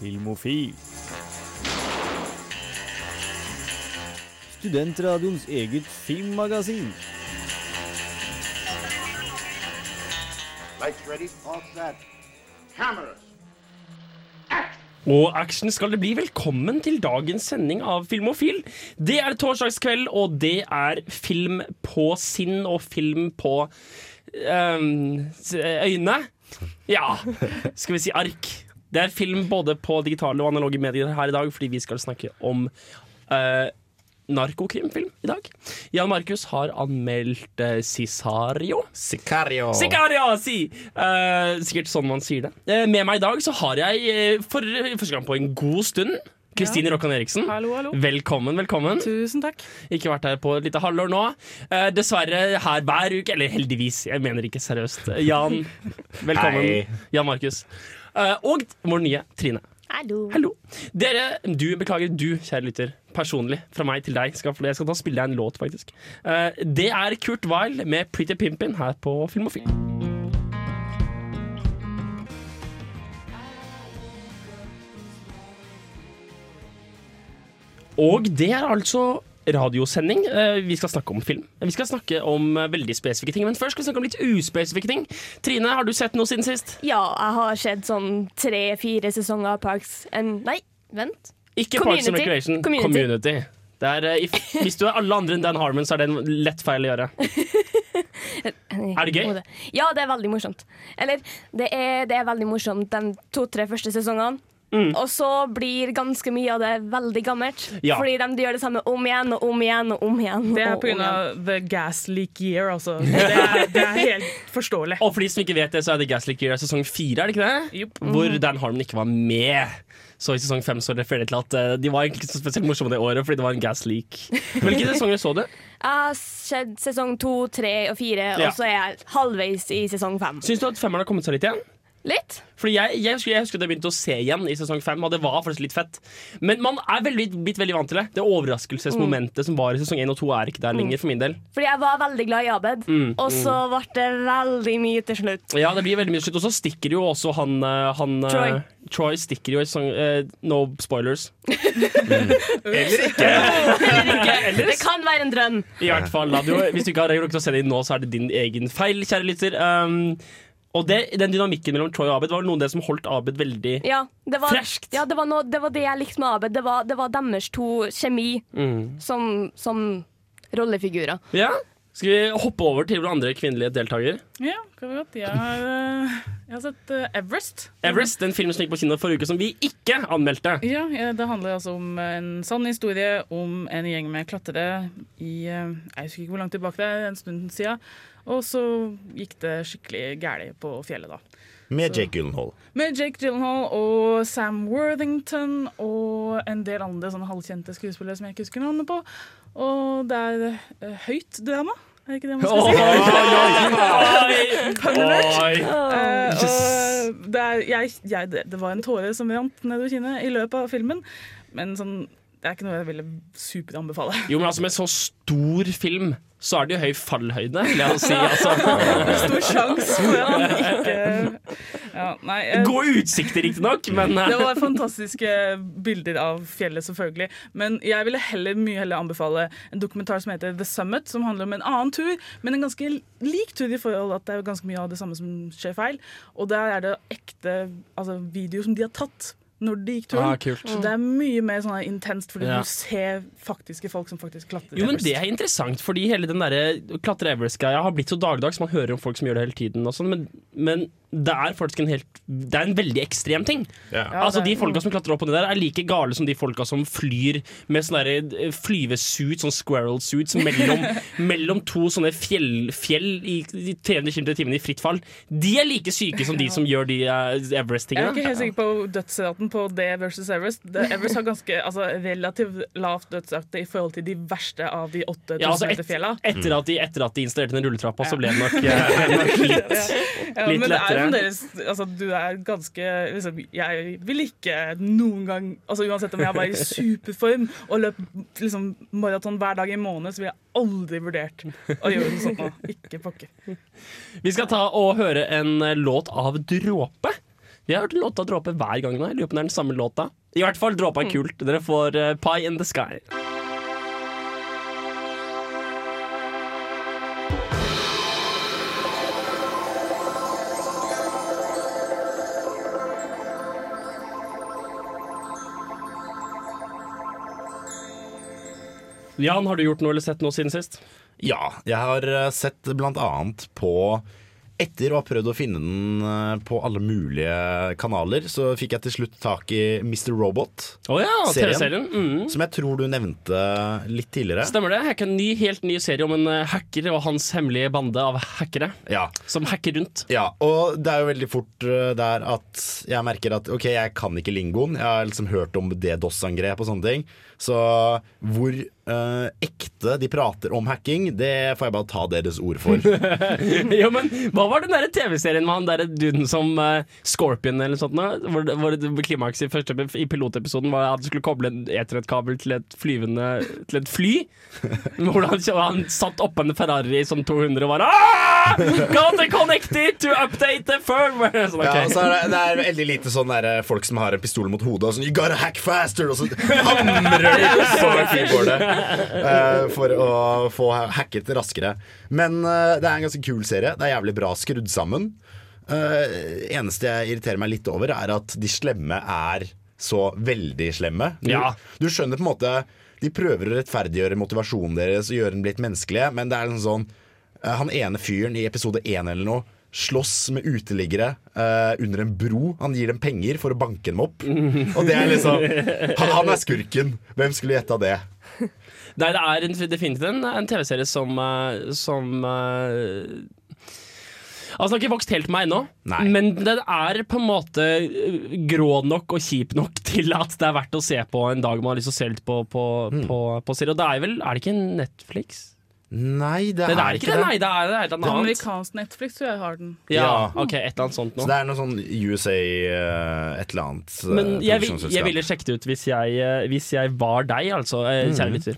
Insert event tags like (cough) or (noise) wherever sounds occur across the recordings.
Filmofil. Studentradioens eget filmmagasin. Lights ready? All set. Cameras. Og action skal det bli. Velkommen til dagens sending av Filmofil. Det er torsdagskveld, og det er film på sinn og film på øhm, øyne. Ja, skal vi si ark. Det er film både på digitale og analoge medier her i dag, fordi vi skal snakke om uh, narkokrimfilm i dag. Jan Markus har anmeldt uh, Cisario. Sicario. Sicario, si! Uh, sikkert sånn man sier det. Uh, med meg i dag så har jeg eh, for første gang på en god stund Kristine Rokkan Eriksen. Hallo, hallo. Velkommen, velkommen. Tusen takk. Ikke vært her på et lite halvår nå. Uh, dessverre her hver uke, eller heldigvis, jeg mener ikke seriøst. Jan, (laughs) velkommen. Hei. Jan Markus. Eh, og vår nye Trine. Hallo. Hallo. Dere, du, beklager, du, kjære lytter, personlig, fra meg til deg, skal, jeg skal ta og spille deg en låt, faktisk. Eh, det er Kurt Weil med Pretty Pimpin her på Filmofil. Og det er altså radiosending. Eh, Vi skal snakke om film. Vi skal snakke om eh, veldig spesifikke ting, men først skal vi snakke om litt uspesifikke ting. Trine, har du sett noe siden sist? Ja, jeg har sett sånn tre-fire sesonger av Parks and Nei, vent. Ikke Parks and Recreation. Community. Community. Det er, eh, if, (laughs) hvis du er alle andre enn Dan Harmon, så er det en lett feil å gjøre. (laughs) Er det gøy? Ja, det er veldig morsomt. Eller, det er, det er veldig morsomt de to-tre første sesongene. Mm. Og så blir ganske mye av det veldig gammelt. Ja. Fordi de gjør det samme om igjen og om igjen og om igjen. Det er pga. the gas leak year, altså. (laughs) Det er, det er helt forståelig. Og for de som ikke vet det, så er det Leak Year sesong fire, er det ikke det? Jupp. Hvor Dan Harmon ikke var med. Så i sesong fem så refererer det til at eh, de var ikke så spesielt morsomme det året fordi det var en gas leak. Hvilke (laughs) sesonger så du? Jeg har sett sesong to, tre og fire, Ja. og så er jeg halvveis i sesong fem. Syns du at femmeren har kommet seg litt igjen? Litt. Fordi jeg, jeg, husker, jeg husker at jeg begynte å se igjen i sesong fem, og det var faktisk litt fett. Men man er veldig, blitt veldig vant til det. Det overraskelsesmomentet som var i sesong én og to, er ikke der lenger, for min del. Fordi jeg var veldig glad i Abed, Mm, og så ble det veldig mye til slutt. Ja, det blir veldig mye til slutt. Og så stikker jo også han, eh, han eh, Troy. Troy stikker jo i sesong uh, No spoilers. (laughs) Eller ikke. Det kan være en drøm. I hvert fall, da. Du, hvis du ikke har rukket å se det nå, så er det din egen feil, kjære lytter. Um, og det, den dynamikken mellom Troy og Abed var noe av det som holdt Abed veldig Ja, det var, Freskt. Ja, det var, noe, det var det jeg likte med Abed. Det var, det var deres to kjemi mm. som, som rollefigurer. Ja. Skal vi hoppe over til andre kvinnelige deltaker? Ja, kan vi godt. Jeg har, eh, jeg har sett eh, Everest. Everest, den filmen som gikk på kino forrige uke som vi ikke anmeldte. Ja, ja, Det handler altså om en sann historie om en gjeng med klatrere i eh, Jeg husker ikke hvor langt tilbake det er, en stund siden. Og så gikk det skikkelig galt på fjellet, da. Med Jake Gyllenhaal. Med Jake Gyllenhaal og Sam Worthington og en del andre sånne halvkjente skuespillere som jeg ikke husker navnet på. Og det er uh, høyt drama. Er det ikke det man skal si? Oi, oi. Eh, og det, er, jeg, jeg, det, det var en tåre som rant nedover kinnet i løpet av filmen. Men sånn, det er ikke noe jeg ville superanbefale. Jo, men altså Med så stor film så er det jo høy fallhøyde, vil jeg si. Altså. (laughs) Stor sjanse for at han ikke ja, Nei. jeg, God utsikt, riktignok, men Det eh, var fantastiske bilder av fjellet, selvfølgelig. Men jeg ville heller, mye heller anbefale en dokumentar som heter The Summit, som handler om en annen tur, men en ganske lik tur i forhold at det er ganske mye av det samme som skjer feil. Og der er det ekte altså, videoer som de har tatt når de gikk turen. Ah. Så det er mye mer sånn intenst, fordi Ja. du ser faktiske folk som faktisk klatrer. Jo, men Det er interessant, fordi hele den der klatre Everest-greia har blitt så dagligdags. Man hører om folk som gjør det hele tiden, og sånn, men, men det er faktisk en helt Det er en veldig ekstrem ting. Yeah. Ja, altså De folka som klatrer opp og ned der, er like gale som de folka som flyr med sånne eh, flyvesuits, sånn squirrel suits, mellom, (laughs) mellom to sånne fjell, fjell i, i 300 km i timen i fritt fall. De er like syke som de som gjør de Everest-tingene. Jeg er ikke helt sikker på dødsraten på det versus Everest. Det, Everest har ganske altså, relativt lavt dødsrate i forhold til de verste av de 8000 Ja, altså meter et, fjella. etter, at de, etter at de installerte den rulletrappa, så ble det nok, eh, ble nok (laughs) litt, Ja, litt det er lettere. Fremdeles altså, Du er ganske liksom, Jeg vil ikke noen gang altså, Uansett om jeg var i superform og løp liksom, maraton hver dag i måned, så ville jeg aldri vurdert å gjøre noe sånt nå. Ikke pokker. Vi skal ta og høre en eh, låt av Dråpe. Vi har hørt låta dråpe hver gang nå. Jeg lurer på om det er den samme låta. I hvert fall Dråpe er kult. Dere får eh, Pie in the Sky. Jan, har du gjort noe eller sett noe siden sist? Ja, jeg har eh, sett blant annet på etter å ha prøvd å finne den eh, på alle mulige kanaler, så fikk jeg til slutt tak i Mr. Robot, Å ja, Serien? Mm. som jeg tror du nevnte litt tidligere. Stemmer det. Hack en ny, helt ny serie om en eh, hacker og hans hemmelige bande av hackere Ja. som hacker rundt. ja, og det er jo veldig fort der at jeg merker at ok, jeg kan ikke lingoen. Jeg har liksom hørt om DDoS-angrep og sånne ting. Så hvor eh, ekte de prater om hacking, det får jeg bare ta deres ord for. (laughs) jo, men Hva var den TV-serien med han der duden som uh, Scorpion eller noe sånt? Da? Hvor, hvor det klimaks i, første, i pilotepisoden var at du skulle koble en eternettkabel til et flyvende Til et fly. Hvor han, han satt oppå en Ferrari som 200 og var ah! Got it connected to update the firmware! Sånn, okay. Ja, så er det, det er veldig lite sånn der, eh, folk som har en pistol mot hodet og sånn You gotta hack faster! Og så hamrer (laughs) de på keyboardet for å få hacket raskere. Men eh, det er en ganske kul serie. Det er jævlig bra skrudd sammen. Uh, eneste jeg irriterer meg litt over, er at de slemme er så veldig slemme. Du, Ja. du skjønner på en måte De prøver å rettferdiggjøre motivasjonen deres og gjøre den litt menneskelig, men det er liksom sånn eh, Han ene fyren i episode én eller noe slåss med uteliggere uh, under en bro. Han gir dem penger for å banke dem opp. (laughs) Og det er liksom Han, han er skurken. Hvem skulle gjetta det? Nei, det er en, definitivt en, en TV-serie som, eh, som eh, Altså, Den har ikke vokst helt på meg ennå, men den er på en måte eh, grå nok og kjip nok (laughs) til at det er verdt å se på en dag man har lyst til å se litt på, på, mm. på, på serie. Og det er vel Er det ikke Netflix? Nei, det Nei, er, det er ikke det, nei. Det er, det er et eller annet. Amerikansk Netflix tror jeg har den. Ja, ok, et eller annet sånt nå. Så det er noe sånn USA uh, et eller annet eh, Men jeg, vil- jeg ville sjekket ut hvis jeg, uh, hvis jeg var deg, altså, eh, Mm. kjære lytter.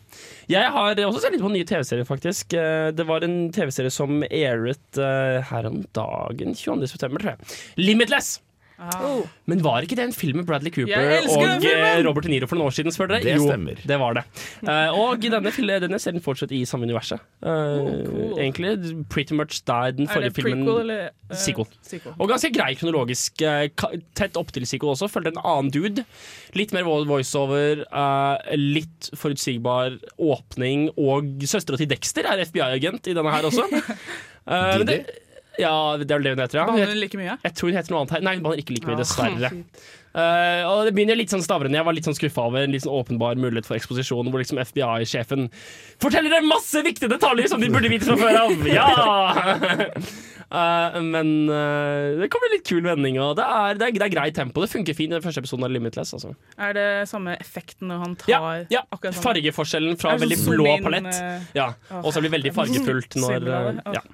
Jeg har også sett litt på nye TV-serier, faktisk. Eh, Det var en TV-serie som airet eh, her om dagen, 22. september, tror jeg. Limitless! Ah. Men var ikke det en film med Bradley Cooper og eh, Robert De Niro for noen år siden? spør dere? Det jo, stemmer. det var det. Uh, og denne, filmen, denne serien fortsetter i samme universet. Eh, cool. Egentlig pretty much der den Er forrige det filmen prequel eller uh, Sequel. sequel? og ganske grei kronologisk. Tett opp til sequel også. Følte en annen dude. Litt mer vo- voiceover. eh, litt forutsigbar åpning. Og søstera til Dexter er FBI-agent i denne her også. Uh, (laughs) men det, ja, det er vel det hun heter, ja. Banner Jeg, like mye? jeg tror hun heter noe annet her. Nei, hun banner ikke like mye, Ah, dessverre. Eh, og det begynner litt sånn stavrende. Jeg var litt sånn skuffa over en litt sånn åpenbar mulighet for eksposisjon, hvor liksom FBI-sjefen forteller deg masse viktige detaljer som de burde vite fra før av! Ja! Uh, (laughs) men uh, det kommer en litt kul vending, og det er, det, er, det er greit tempo. Det funker fint i den første episoden av Limitless. Altså. Er det samme effekten når han tar Ja, ja. sånn? Fargeforskjellen fra veldig sånn blå inn, palett. Ja, og så blir det veldig fargefullt når ja.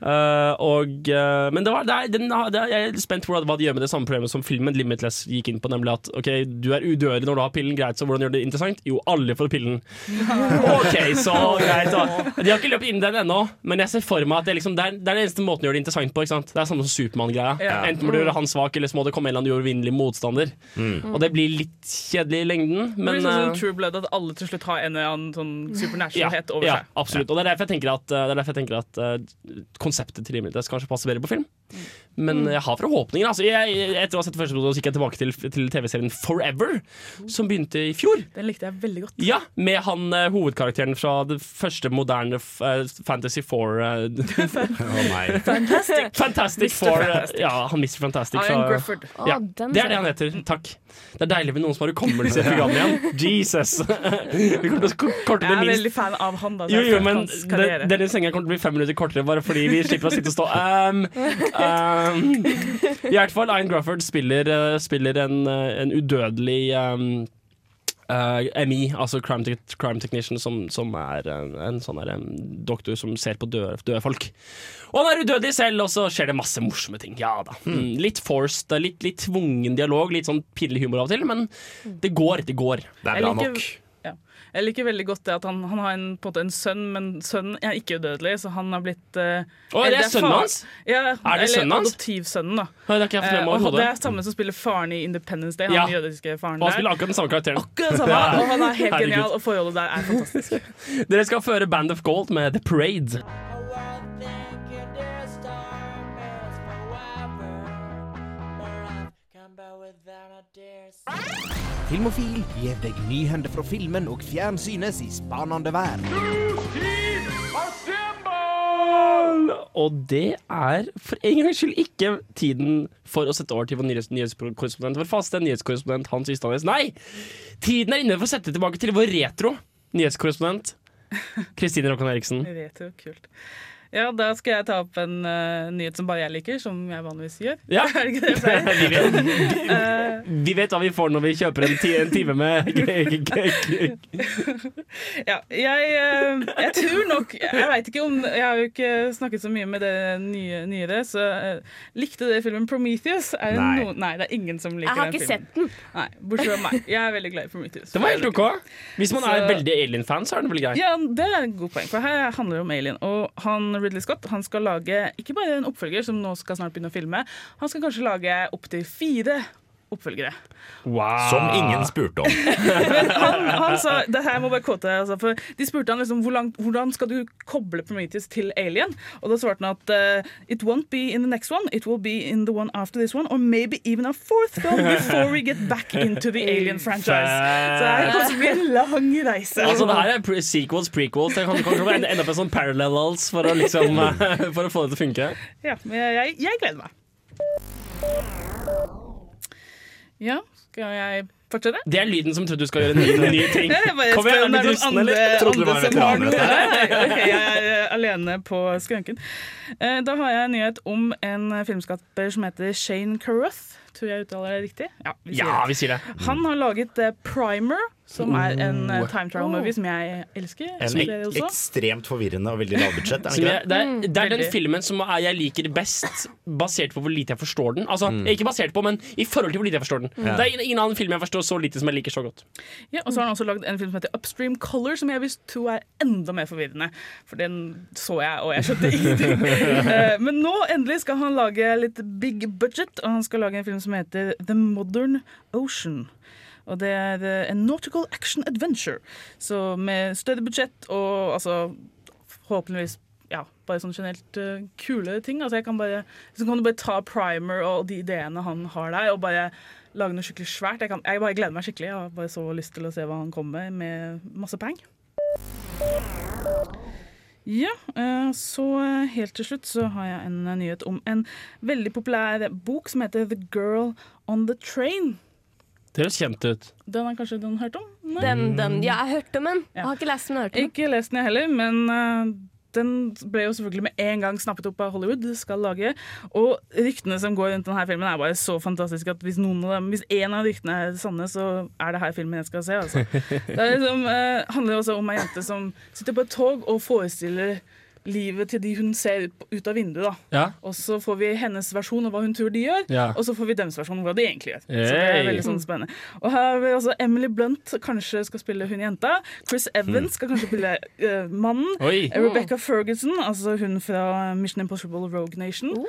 uh, og, Men det var, det er, den, jeg er spent på hva de gjør med det samme problemet som filmen Limitless gikk inn på, nemlig at ok, du er udødelig når du har pillen, greit, så hvordan gjør det interessant? Jo, alle får pillen. (laughs) OK, så greit. Da. De har ikke løpt inn den ennå, men jeg ser for meg at det, liksom, det, er, det er den eneste måten å gjøre det interessant på. Ikke sant? Det er samme som Supermann-greia. Ja. Enten må du gjøre han svak, eller så må det komme en eller annen uovervinnelig motstander. Og det blir litt kjedelig i lengden, Det blir sånn som eh, True Blood, at alle til slutt har en eller annen sånn supernaturalhet over ja, seg. absolutt. Og det er derfor jeg tenker at, det er derfor jeg tenker at uh, konseptet til Limitless kanskje passer bedre på film. Men jeg har forhåpninger. Altså, jeg, etter å ha sett første episode, gikk jeg tilbake til, til TV-serien Forever, som begynte i fjor. Den likte jeg veldig godt. Ja, Med han uh, hovedkarakteren fra det første moderne f eh, Fantasy Four uh, Å nei. Fantastic Four. eh, ja, han Mr. Fantastic. Ian fra- Grufford. Ja, det er det han heter. Takk. Det er deilig med noen som har hukommelse i (laughs) programmet igjen. Jesus! (laughs) Vi kommer til å korte det minst. Jeg er veldig fan av han, da. Jo, jo, men denne senga kommer til å bli fem minutter kortere, bare fordi vi slipper å sitte og stå (laughs) um, um. (laughs) I hvert fall, Ian Grufford spiller, eh, spiller en, eh, en udødelig um, uh, MI, altså crime, te crime technician, som, som er en, en sånn der, em, doktor som ser på døde, døde folk. Og han er udødelig selv, og så skjer det masse morsomme ting. Ja da. Mm, litt forced, litt, litt tvungen dialog, litt sånn pinlig humor av og til, men det går, det går. Det er bra nok. Jeg liker veldig godt det at han, han har en, på en måte en sønn, men sønnen er ikke udødelig, så han har blitt uh, Å, det er sønnen hans? Ja, Er det sønnen hans? adoptivsønnen, da. Nei, det er Eh, og det er samme som spiller faren i Independence Day. Han Ja. jødiske faren Og han spiller akkurat den samme karakteren. Akkurat samme, Ja. og han er helt Herregud. genial, og forholdet der er fantastisk. (laughs) Dere skal føre Band of Gold med The Parade. Filmofil gir deg nyhender fra filmen og fjernsynets i spanende verden. Og det er for en gangs skyld ikke tiden for å sette over til vår nyhets nyhetskorrespondent, vår faste nyhetskorrespondent Hans Ystadnes. Nei! Tiden er inne for å sette tilbake til vår retro nyhetskorrespondent Kristine Rokkan Eriksen. Retro, kult. Ja, da skal jeg ta opp en uh, nyhet som bare jeg liker, som jeg vanligvis gjør. Ja. (laughs) er det ikke det jeg pleier? (laughs) Vi vet, vi vet hva vi får når vi kjøper en, ti, en time med (laughs) Ja, jeg, eh, jeg tror nok Jeg vet ikke om Jeg har jo ikke snakket så mye med det nye, nyere, så uh, likte dere filmen Prometheus? Er det Nei. Noen, nei, det er ingen som liker den filmen. Jeg har ikke filmen. sett den. Nei, Bortsett fra meg. Jeg er veldig glad i Prometheus. Det var helt ok. Hvis man er Så- veldig Alien-fan, så er det vel greit. Ja, det er et godt poeng, for her handler det om Alien. Og han Ridley Scott. Han skal lage ikke bare en oppfølger, som nå skal snart begynne å filme, han skal kanskje lage opptil fire oppfølgere. Wow. Som ingen spurte om. (laughs) Han, han sa det her må bare kåte, altså, for De spurte han liksom hvor langt, hvordan skal du koble Prometheus til Alien. Og da svarte han at eh, it won't be in the next one, it will be in the one after this one, or maybe even a fourth film before we get back into the Alien franchise. Så det her kommer til å bli en lang reise. Altså, det her er pre sequels, prequels. Det kan kanskje ende opp med sånn parallels for å, liksom, (laughs) for å få det til å funke. Ja, men jeg, jeg gleder meg. Ja, skal jeg fortsette? Det er lyden som trodde du skal gjøre nye, nye (laughs) ting. Jeg bare Kom igjen, er du rusten, eller? andre, Trodde du var andre som har veteran noe. dette (laughs) jeg er alene på skranken. Eh, Da har jeg en nyhet om en filmskaper som heter Shane Carruth. Tror jeg uttaler det riktig? Ja, vi sier Ja, det. vi sier det. Han har laget eh, Primer, som er en uh, time trial movie som jeg elsker. En ek også. ekstremt forvirrende og veldig lavbudsjett. Er det det? det, er, det er den filmen som er, jeg liker best, basert på hvor lite jeg forstår den. Altså, Ikke basert på, men i forhold til hvor lite jeg forstår den. Det er ingen, ingen annen film jeg forstår så lite som jeg liker så godt. Ja, og så har han også lagd en film som heter Upstream Color, som jeg visst tror er enda mer forvirrende. For den så jeg, og jeg skjønte ingenting. uh, (laughs) Men nå endelig skal han lage litt big budget, og han skal lage en film som heter The Modern Ocean. Og det er en nautical action adventure. Så med større budsjett og altså håpeligvis ja, bare sånn generelt uh, kule ting. Altså jeg kan bare, så kan du bare ta primer og de ideene han har der, og bare lage noe skikkelig svært. Jeg, kan, jeg bare gleder meg skikkelig. Jeg har bare så lyst til å se hva han kommer med, med masse penger. Ja, eh, så eh, helt til slutt så har jeg en nyhet om en veldig populær bok som heter The Girl on the Train. Det høres kjent ut. Den har kanskje den hørt om? Nei. Den, den, ja, jeg har hørt om den. Ja. Jeg har ikke lest den. jeg har hørt om. Ikke lest den jeg heller, men uh, den ble jo selvfølgelig med en gang snappet opp av Hollywood. skal lage. Og ryktene som går rundt denne filmen, er bare så fantastiske at hvis noen av dem, hvis en av ryktene er sanne, så er det her filmen jeg skal se. Altså. (laughs) Det er liksom, uh, handler også om ei jente som sitter på et tog og forestiller livet til de hun ser ut, av vinduet. da. Ja. Og så får vi hennes versjon av hva hun tror de gjør, Ja. og så får vi deres versjon av hva de egentlig gjør. Så det er veldig sånn spennende. Og her har vi også Emily Blunt kanskje skal spille hun jenta. Chris Evans skal kanskje spille uh, mannen. Oi. Rebecca Ferguson, altså hun fra Mission Impossible Rogue Nation, Oh.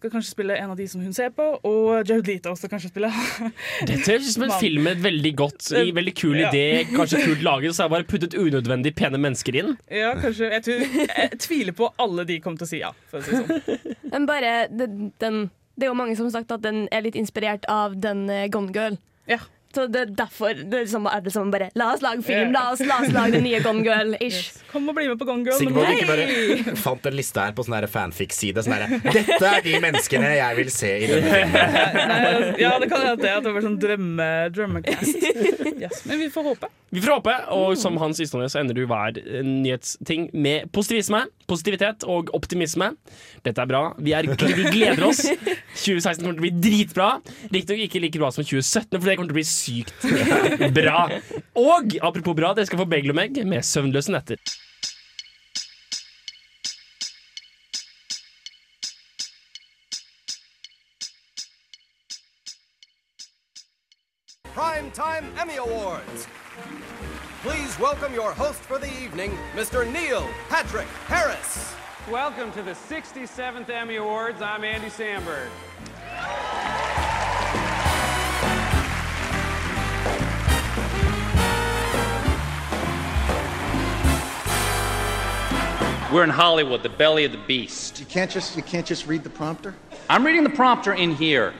Skal kanskje spille en av de som hun ser på. Og Jared Leto skal kanskje spille (laughs) Dette høres ut som en film med et veldig godt, i veldig kul Ja. idé, kanskje kult laget, så har jeg bare puttet unødvendig pene mennesker inn. Ja, kanskje Jeg, tror, jeg tviler på alle de kommer til å si ja. For å si det sånn. (laughs) Men bare den, den Det er jo mange som har sagt at den er litt inspirert av den eh, Gone Girl. Ja. Så det er derfor det er liksom, er det liksom bare La oss lage film, la oss, la oss lage den nye Gone Girl-ish. (laughs) Kom og bli med på Gone Girl. Sikker på at du ikke bare (laughs) fant en liste her på sånn fanfic-side. Sånn Dette er de menneskene jeg vil se i denne filmen. (laughs) Ja, det kan hende at det var sånn drømme, drømmecast. Yes, men vi får håpe. Vi får håpe, og som Hans Istone så ender du hver nyhetsting med positivisme, positivitet og optimisme. Dette er bra. Vi, er, vi gleder oss. 2016 kommer til å bli dritbra. Riktignok ikke like bra som 2017, for det kommer til å bli sykt bra. Og apropos bra, dere skal få Bagel og Meg med søvnløse netter. Primetime Emmy Awards. Please welcome your host for the evening, Mr. Neil Patrick Harris. Welcome to the 67th Emmy Awards. I'm Andy Samberg. We're in Hollywood, the belly of the beast. You can't just you can't just read the prompter. I'm reading the prompter in here.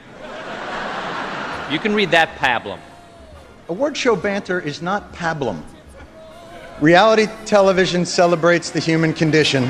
You can read that pablum. Award show banter is not pablum. Reality television celebrates the human condition.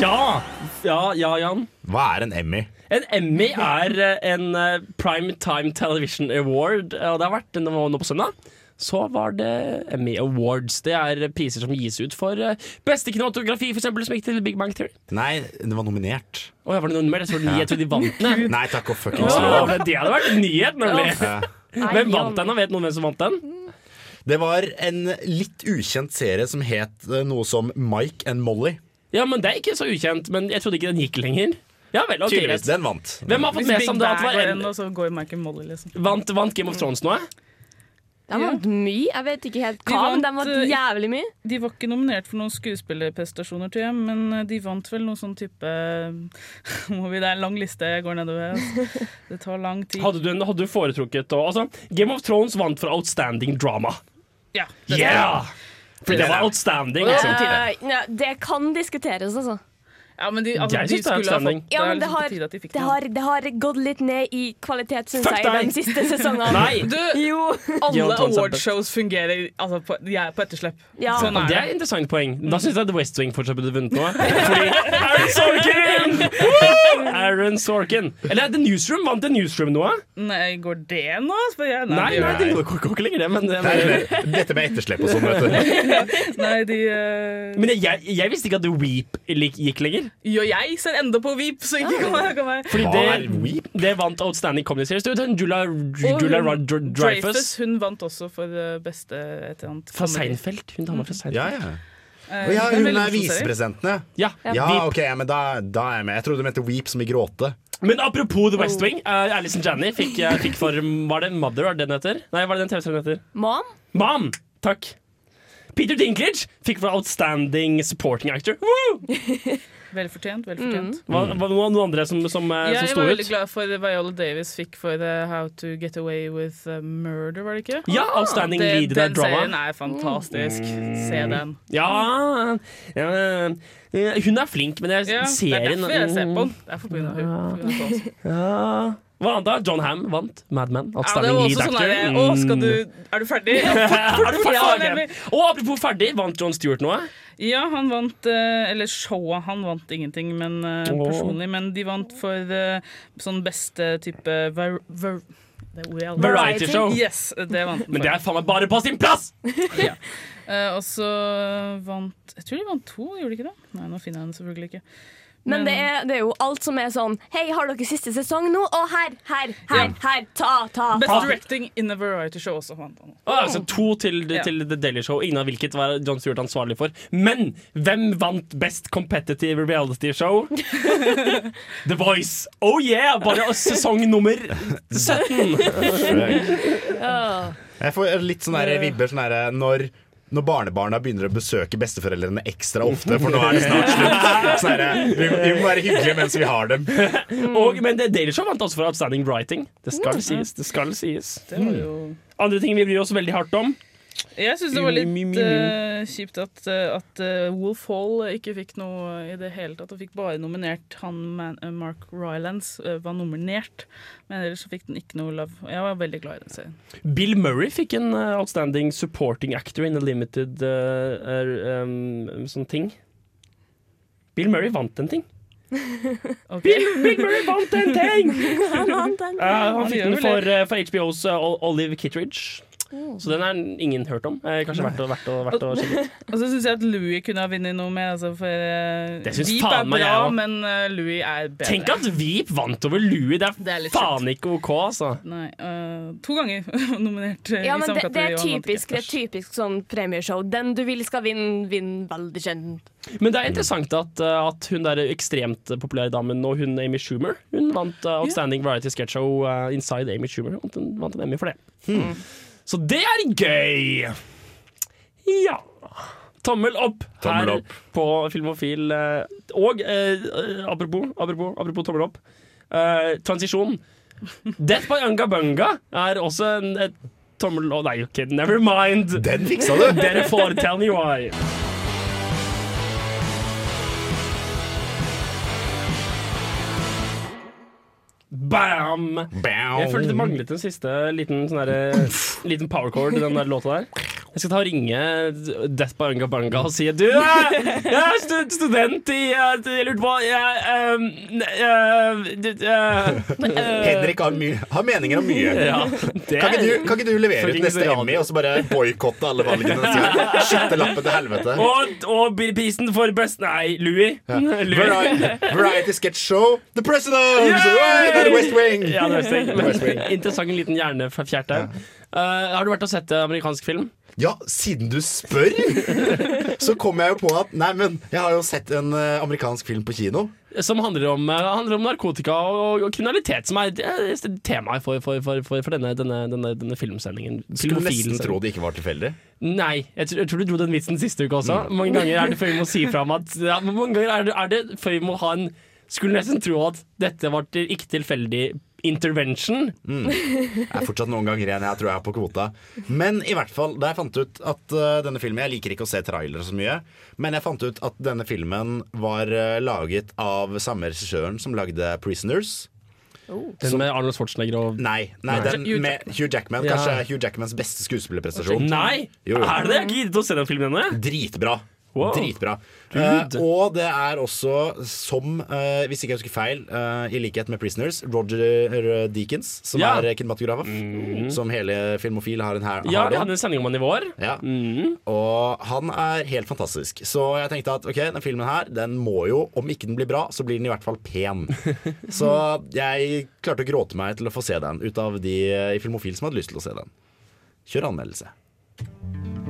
Ja! Ja, ja, Jan. Hva er en Emmy? En Emmy er eh, en eh, Prime Time Television Award, og det har vært nå nå på søndag. Så var det Emmy Awards. Det er priser som gis ut for eh, beste kinematografi, eksempel, som gikk til Big Bang Theory. Nei, det var nominert. Å, ja, var det nominert? Jeg trodde jeg trodde de vant den. (laughs) Nei takk og fuckings lov. det hadde vært en nyhet, nemlig. Ja. Hvem vant den? da? Vet noen hvem som vant den? Det var en litt ukjent serie som het eh, noe som Mike and Molly. Ja, men Det er ikke så ukjent, men jeg trodde ikke den gikk lenger. Ja vel, ok, Tydeligvis. Den vant. Hvem har fått Hvis med seg om det at det var en, og så går Michael Molly, liksom. vant, vant Game of Thrones noe? De vant mye. Jeg vet ikke helt De hva, men de vant, vant eh, jævlig mye. De var ikke nominert for noen skuespillerprestasjoner, tror jeg, men eh, de vant vel noe sånn type (laughs) må vi, Det er en lang liste jeg går nedover. Altså. Det tar lang tid. Hadde du, en, hadde du foretrukket å- altså, Game of Thrones vant for outstanding drama. Ja, det Yeah! Fordi det var outstanding. Altså. Eh, ja, det kan diskuteres, altså. Ja, men de, altså, Jeg de synes det er skulle ha outstanding. fått Ja, men er det liksom har, de det, har, det har gått litt ned i kvalitet, syns jeg, i deg! de siste sesongene. (laughs) Nei! Du, alle awardshows fungerer altså, på, De er på etterslep. Ja. Sånn er det det. er et interessant poeng. Da syns jeg The West Wing fortsatt burde vunnet noe. Fordi Aaron Sorkin! Woo! Aaron Sorkin. Eller The Newsroom. Vant The Newsroom noe? Nei, går det nå? spør jeg. Nei, nei, nei, det går går ikke lenger, det. Men, det, men Dette med etterslep og sånn, vet du. (laughs) Nei, de uh... men jeg, jeg visste ikke at The Weep gikk lenger. Jo, jeg Send enda på Weep, så ikke kom her. Kom her. Fordi er det, det vant Outstanding Comedy Series. Du vet, hun Julia, Og Julia hun- Rod- Dr- Dreyfus Hun vant også for eh, beste et eller annet fra. Seinfeld. Hun dama fra Seinfeld. Ja, ja. Eh, ja, hun er serie. ja. Ja, Ja, ok, men da, da er jeg med. Jeg trodde du mente Weep som i gråte. Men apropos The West Wing. Uh, Alison Janny fikk, uh, fikk for Var det Mother? Er det den heter? Nei, var det den TV-serien heter? Mom? Mom! Takk. Peter Dinklage fikk for Outstanding Supporting Actor. Woo! (laughs) Veldig fortjent. Mm. Hva, var det noen noen andre som, som, uh, Ja, som jeg var veldig glad for det Viola Davis fikk for the How to Get Away with eh, Murder, var det ikke? Ja, Outstanding Det- Lead den Drama. serien er fantastisk. Se den. Ja, ja eh, Hun er flink, men jeg Ja, det er derfor jeg ser på den. Det er for grunn av hun. Ja. Hva annet da? John Ham vant Mad Men. Ja, Outstanding var Lead sånn Actor. der, Å, skal du Er du ferdig? (laughs) Ja, Er du ferdig? Ja. Og apropos ferdig, vant John Stewart noe? Ja, han vant eh, Eller showet, han vant ingenting, men eh, personlig. Men de vant for eh, sånn beste type ver, ver, er Variety show. Yes, det vant Men det er faen meg bare på sin plass! (laughs) Eh, og så vant Jeg tror de vant to, gjorde de ikke det? Nei, nå finner jeg den selvfølgelig ikke. Men det er, det er jo alt som er sånn Hei, har dere siste sesong nå? Og her, her, her, Ja. her, ta, ta, Best ta. Directing in a Variety Show også. Ah, altså to til, yeah. til The Daily Show, ingen av hvilket var John Stewart ansvarlig for. Men hvem vant Best Competitive Reality Show? (laughs) The Voice. Oh yeah! Bare sesong nummer 17. (laughs) Jeg får litt sånne vibber sånn der, når når barnebarna begynner å besøke besteforeldrene ekstra ofte, for nå er det snart slutt. Sånn det, vi, vi må være hyggelige mens vi har dem. (laughs) Og, men Daily Show vant også for Outstanding Writing. Det skal sies. det skal sies Det jo Andre ting vi bryr oss veldig hardt om. Jeg syns det var litt eh, kjipt at, eh, at uh, Wolf Hall ikke fikk noe i det hele tatt. Og fikk bare nominert han man, uh, Mark Rylance eh, var nominert, men ellers så fikk den ikke noe love. Og Jeg var veldig glad i den serien. Bill Murray fikk en uh, Outstanding Supporting Actor in a Limited uh, uh, um, sånn ting. Bill Murray vant en ting. (laughs) okay. Bill, Bill Murray vant en ting! (laughs) Han vant en Uh, han fikk den for, uh, for HBOs uh, Ol- Olive Så den er ingen hørt om. Eh, kanskje verdt å, verdt å, verdt å sjekke ut. Og så syns jeg at Louis kunne ha vunnet noe med, Altså, for uh, Det synes Veep faen er meg bra, jeg men uh, Louis er bedre. Tenk at Veep vant over Louis! Det er, Det er faen ikke OK, altså. Nei, uh, to ganger (laughs) nominert Ja, men det, det er typisk, det er typisk sånn premieshow. Den du vil skal vinne, vinner veldig sjelden. Men det er interessant at, uh, at hun der ekstremt populære damen og hun Amy Schumer Hun vant uh, Outstanding Variety Sketch Show uh, Inside Amy Schumer. Hun vant en Emmy for det. Hmm. Så det er gøy! Ja. Tommel opp Tommel her opp. på Filmofil. uh, og eh, apropos, apropos, apropos tommel opp. Eh, transisjon. Death by Anga Bunga er også en tommel Å nei, okay, never mind. Den fiksa du! Dere får tell me why. Bam! Bam. Jeg følte det manglet en siste liten, sånn derre- liten power chord i den der låta der. Jeg skal ta og ringe Death Banga Banga og si Du, jeg jeg er stud student i eh, Jeg lurte på jeg, ehm, eh, eh, Henrik har, my har meninger om mye. (laughs) Ja, det Kan ikke, du, kan ikke du levere ut neste. Emmy og så bare boikotte alle valgene neste? Skytte lappen til helvete. og, og prisen for best Nei, Louis. (laughs) Louis. Variety, variety sketch show The President! Yay! Oi, er West Wing! Ja, West Wing. Men West Wing. Interessant liten hjernefjert der. Uh, har du vært og sett amerikansk film? Ja, siden du spør, (laughs) så kom jeg jo på at Nei, men jeg har jo sett en eh, amerikansk film på kino. Som handler om, eh, handler om narkotika og, og kriminalitet, som er eh, temaet for, for, for, for, denne, denne, denne, denne filmsendingen. Skulle nesten tro det ikke var tilfeldig. Nei, jeg tror, jeg tror du dro den vitsen siste uke også. Mm. Mange ganger er det før vi må si fra om at ja, Mange ganger er det, er det før vi må ha en Skulle nesten tro at dette var til, ikke tilfeldig intervention. Jeg er fortsatt noen ganger igjen jeg tror jeg er på kvota. Men i hvert fall, da jeg fant ut at uh, denne filmen Jeg liker ikke å se trailere så mye, men jeg fant ut at denne filmen var uh, laget av samme regissøren som lagde 'Prisoners'. Den med Arnold Schwarzenegger og Nei, nei Nei. den med Hugh Jackman. Ja. Kanskje Hugh Jackmans beste skuespillerprestasjon. Nei! Jo. Er det det? Jeg gidder ikke å se den filmen ennå. Dritbra. Wow. Dritbra. Gud. Eh, og det er også, som eh, hvis ikke jeg husker feil, eh, i likhet med 'Prisoners', Roger Deakins, som Ja. er kinematograf. Som hele Filmofil har en her. Ja, har vi hadde en sending om han i vår. Ja. Mm. Og han er helt fantastisk. Så jeg tenkte at ok, den filmen her, den må jo, om ikke den blir bra, så blir den i hvert fall pen. (laughs) Så jeg klarte å gråte meg til å få se den, ut av de i Filmofil som hadde lyst til å se den. Kjør anmeldelse.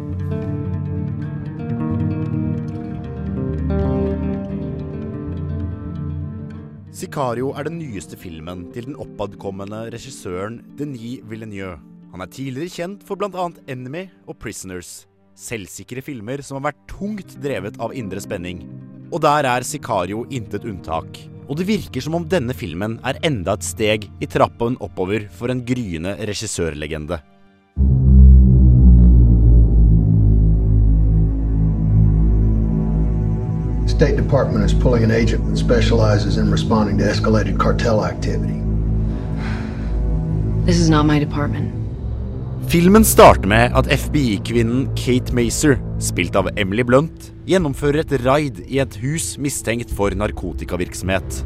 Sicario er den nyeste filmen til den oppadkommende regissøren Denis Villeneuve. Han er tidligere kjent for bl.a. Enemy og Prisoners. Selvsikre filmer som har vært tungt drevet av indre spenning. Og der er Sicario intet unntak. Og det virker som om denne filmen er enda et steg i trappen oppover for en gryende regissørlegende. State Department is pulling an agent that specializes in responding to escalated cartel activity. This is not my department. Filmen starter med at FBI-kvinnen Kate Macer, spilt av Emily Blunt, gjennomfører et raid i et hus mistenkt for narkotikavirksomhet.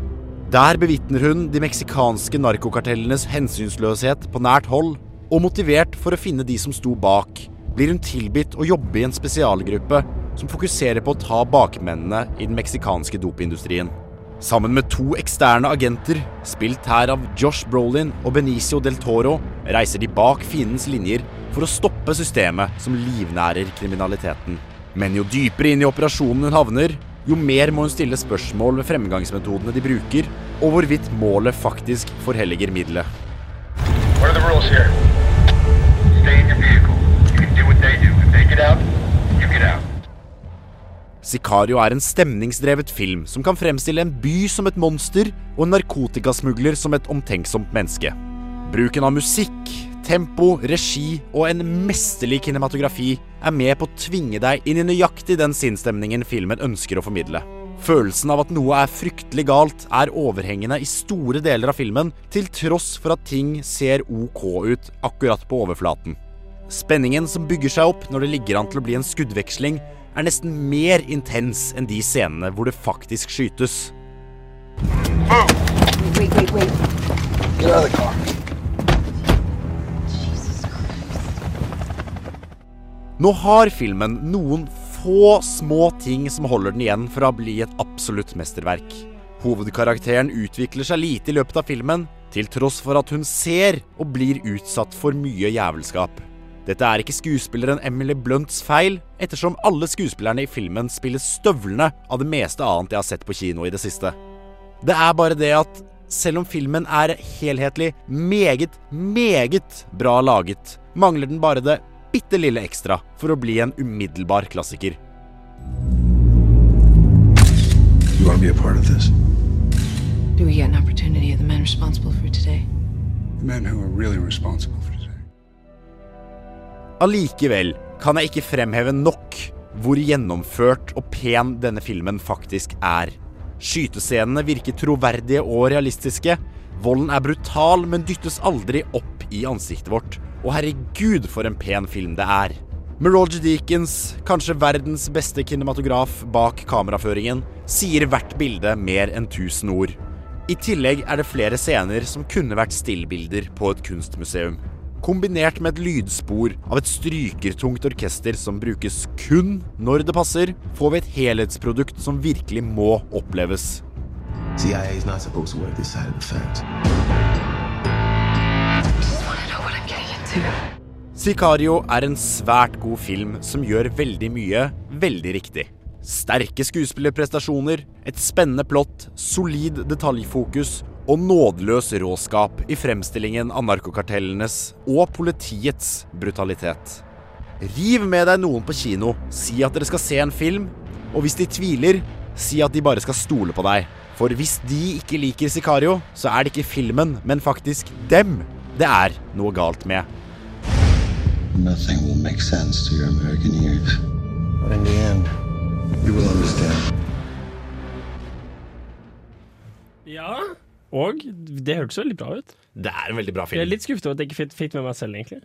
Der bevitner hun de meksikanske narkokartellenes hensynsløshet på nært hold, og motivert for å finne de som sto bak, blir hun tilbudt å jobbe i en spesialgruppe som fokuserer på å ta bakmennene i den meksikanske dopindustrien. Sammen med to eksterne agenter, spilt her av Josh Brolin og Benicio del Toro, reiser de bak fiendens linjer for å stoppe systemet som livnærer kriminaliteten. Men jo dypere inn i operasjonen hun havner, jo mer må hun stille spørsmål ved fremgangsmetodene de bruker, og hvorvidt målet faktisk forhelliger middelet. What are the rules here? Stay in your vehicle. You can do what they do. If they get out. Sicario er en stemningsdrevet film som kan fremstille en by som et monster og en narkotikasmugler som et omtenksomt menneske. Bruken av musikk, tempo, regi og en mesterlig kinematografi er med på å tvinge deg inn i nøyaktig den sinnsstemningen filmen ønsker å formidle. Følelsen av at noe er fryktelig galt, er overhengende i store deler av filmen, til tross for at ting ser ok ut akkurat på overflaten. Spenningen som bygger seg opp når det ligger an til å bli en skuddveksling, er nesten mer intens enn de scenene hvor det faktisk skytes. Wait, wait, wait. Nå har filmen noen få små ting som holder den igjen fra å bli et absolutt mesterverk. Hovedkarakteren utvikler seg lite i løpet av filmen, til tross for at hun ser og blir utsatt for mye jævelskap. Dette er ikke skuespilleren Emily Blunts feil, ettersom alle skuespillerne i filmen spiller støvlene av det meste annet jeg har sett på kino i det siste. Det er bare det at selv om filmen er helhetlig meget, meget bra laget, mangler den bare det bitte lille ekstra for å bli en umiddelbar klassiker. You want to be a part of this? Do we get an opportunity of the men responsible for today? The men who are really responsible for. Allikevel kan jeg ikke fremheve nok hvor gjennomført og pen denne filmen faktisk er. Skytescenene virker troverdige og realistiske. Volden er brutal, men dyttes aldri opp i ansiktet vårt. Og herregud, for en pen film det er. Med Roger Deakins, kanskje verdens beste kinematograf bak kameraføringen, sier hvert bilde mer enn tusen ord. I tillegg er det flere scener som kunne vært stillbilder på et kunstmuseum. Kombinert med et lydspor av et strykertungt orkester som brukes kun når det passer, får vi et helhetsprodukt som virkelig må oppleves. CIA is not supposed to work this side of the fence. Sicario er en svært god film som gjør veldig mye veldig riktig. Sterke skuespillerprestasjoner, et spennende plott, solid detaljfokus og nådeløs råskap i fremstillingen av narkokartellenes og politiets brutalitet. Riv med deg noen på kino, si at dere skal se en film, og hvis de tviler, si at de bare skal stole på deg. For hvis de ikke liker Sicario, så er det ikke filmen, men faktisk dem det er noe galt med. Nothing will make sense to your American ears. But in the end, you will understand. Ja. Og det hørtes veldig bra ut. Det er en veldig bra film. Jeg er litt skuffet over at jeg ikke fikk, fikk med meg selv, egentlig.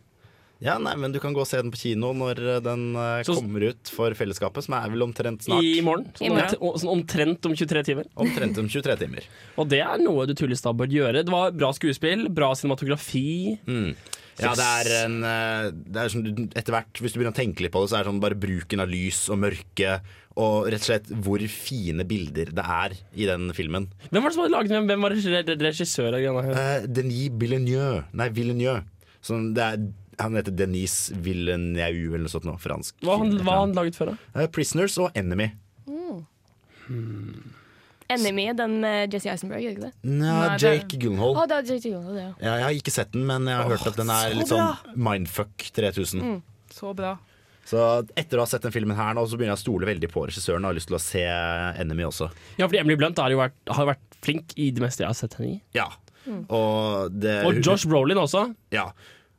Ja, nei, men Du kan gå og se den på kino når eh, den uh, Så- kommer ut for fellesskapet, som er vel omtrent snart. I morgen. I Sånn, morgen. om- sånn omtrent om 23 timer. Omtrent om 23 timer. Og det er noe du Tullestad bør gjøre. Det var bra skuespill, bra cinematografi. Mm. Ja, det er en eh, det er sånn, Etter hvert, hvis du begynner å tenke litt på det, så er det sånn bare bruken av lys og mørke, og rett og slett hvor fine bilder det er i den filmen. Hvem var det som hadde laget den? Hvem var regi- regissør av greia? her? Eh, Denis Villeneuve Nei, Villeneuve. Sånn, det er, han heter Denis Villeneuve eller noe sånt fransk. Hva har han, han laget før, da? Uh, Prisoners og Enemy. Enemy, den med Jesse Eisenberg, er det ikke det? Nei, Jake Gyllenhaal. Å, det er Jake Gyllenhaal, det, ja. Ja, jeg har ikke sett den, men jeg har hørt at den er litt sånn mindfuck 3000. Så bra. Så etter å ha sett den filmen her nå, så begynner jeg å stole veldig på regissøren og har lyst til å se Enemy også. Ja, fordi Emily Blunt har jo vært, har vært flink i det meste jeg har sett henne i. Ja. Og, det, Og Josh Brolin også. Ja.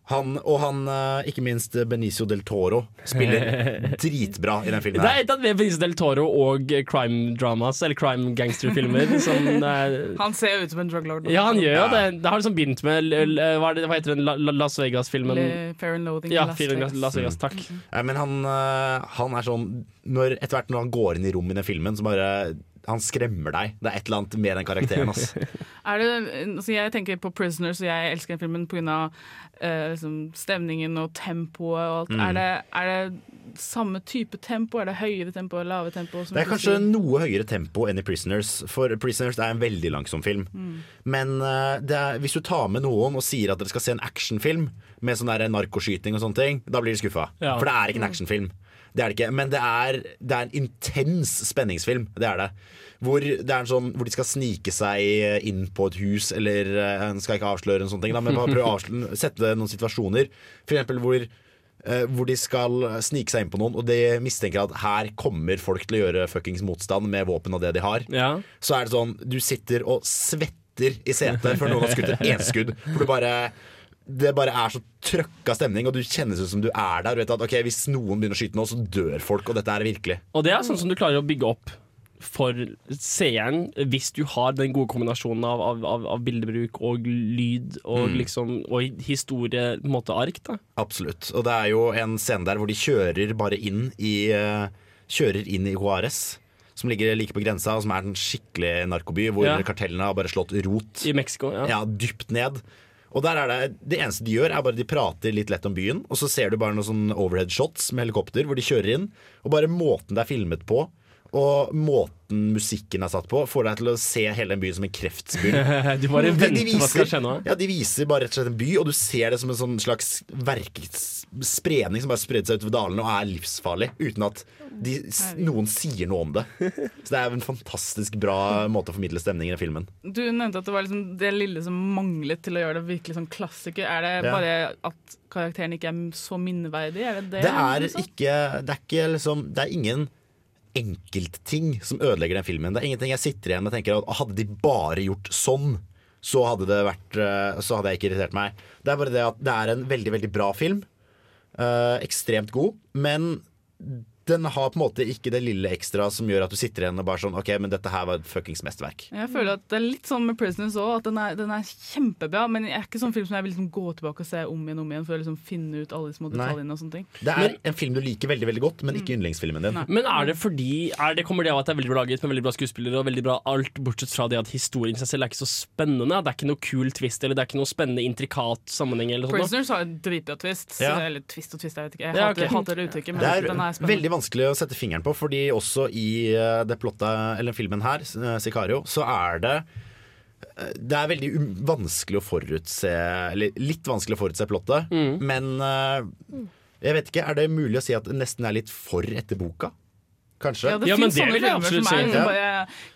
Han, og han, eh, ikke minst Benicio del Toro, spiller (laughs) dritbra i den filmen Det er et av Benicio del Toro og crime dramas, eller crime gangsterfilmer. som er Han ser jo ut som en drug lord. ja, han gjør jo det. Det har liksom begynt med l- Hva, er det, hva heter den La, La, Las Vegas-filmen? Fair and Loathing. Ja, Las Vegas. Las Vegas, takk. Nei, men han, eh, han er sånn når, Etter hvert når han går inn i rommet i den filmen, så bare Han skremmer deg. Det er et eller annet med den karakteren. Altså. (laughs) Er det, altså jeg tenker på 'Prisoners', og jeg elsker den filmen pga. Uh, liksom stemningen og tempoet og alt. Mm. Er, det, er det samme type tempo? Er det høyere tempo eller lave tempo? som Det er kanskje sier? noe høyere tempo enn i 'Prisoners', for 'Prisoners' er en veldig langsom film. Mm. Men uh, det er, hvis du tar med noen og sier at dere skal se en actionfilm med sånn narkoskyting og sånne ting, da blir de skuffa. Ja. For det er ikke en Mm. actionfilm. Det er det ikke. Men det er, det er en intens spenningsfilm. Det er det. Hvor, det er en sånn, hvor de skal snike seg inn på et hus, eller en skal ikke avsløre en sånn ting, da, men bare prøve å avsløre, sette noen situasjoner. For eksempel hvor eh, hvor de skal snike seg inn på noen, og de mistenker at her kommer folk til å gjøre fuckings motstand med våpen og det de har. Ja. Så er det sånn, du sitter og svetter i setet før noen har skutt et (laughs) enskudd. For du bare det bare er så trøkka stemning, og du kjennes ut som du er der. Du vet at ok, Hvis noen begynner å skyte nå, så dør folk, og dette er virkelig. Og det er sånn som du klarer å bygge opp for seeren, hvis du har den gode kombinasjonen av, av, av, av bildebruk og lyd og, Mm. liksom, og historie, på en måte ark. da Absolutt. Og det er jo en scene der hvor de kjører bare inn i eh, Kjører inn i Juárez. Som ligger like på grensa, og som er en skikkelig narkoby, hvor Ja. kartellene har bare slått rot. I Mexico. Ja. Ja, dypt ned. Og der er det, det eneste de gjør, er bare de prater litt lett om byen. Og så ser du bare noen overhead shots med helikopter hvor de kjører inn. Og bare måten det er filmet på, og måten musikken er satt på, får deg til å se hele den byen som en kreftsby. (laughs) Du bare De- de viser, hva skal skje nå. Ja, De viser bare rett og slett en by, og du ser det som en sånn slags verkspredning som bare spredde seg utover dalene og er livsfarlig, uten at de, noen sier noe om det. (laughs) Så det er en fantastisk bra måte å formidle stemningen i filmen. Du nevnte at det var liksom det lille som manglet til å gjøre det virkelig sånn klassiker. Er det Ja. bare at karakteren ikke er så minneverdig? Er det det? Det er liksom? ikke Det er ikke liksom Det er ingen enkeltting som ødelegger den filmen. Det er ingenting jeg sitter igjen og tenker at hadde de bare gjort sånn, så hadde vært eh, Så hadde jeg ikke irritert meg. Det er bare det at det er en veldig, veldig bra film. Eh, ekstremt god. Men den har på en måte ikke det lille ekstra som gjør at du sitter igjen og bare sånn OK, men dette her var et fuckings mesterverk. Jeg føler at det er litt sånn med 'Prisoners' òg, at den er, den er kjempebra. Men det er ikke sånn film som jeg vil liksom gå tilbake og se om igjen om igjen for å liksom finne ut alle de små detaljene. og sånne ting Det er en film du liker veldig veldig godt, men ikke yndlingsfilmen din. Men er det fordi er det, Kommer det av at det er veldig bra laget med veldig bra skuespillere og veldig bra alt, bortsett fra det at historien i seg selv er ikke så spennende? Det er ikke noe kul twist eller det er ikke noe spennende intrikat sammenheng? eller sånt, 'Prisoners' har en dritbra twist. Ja. Eller twist og twist, jeg vet ikke. Jeg Ja, hater, okay. hater det uttrykket, men Det er, den er spennende. Vanskelig å sette fingeren på, fordi også i eh, det plottet, eller filmen her, eh, Sicario, så er det eh, det er veldig um- vanskelig å forutse Eller litt vanskelig å forutse plottet, Mm. men jeg vet ikke, er det mulig å si at det nesten er litt for etter boka? Kanskje? Ja, det finnes sånne filmer som er bare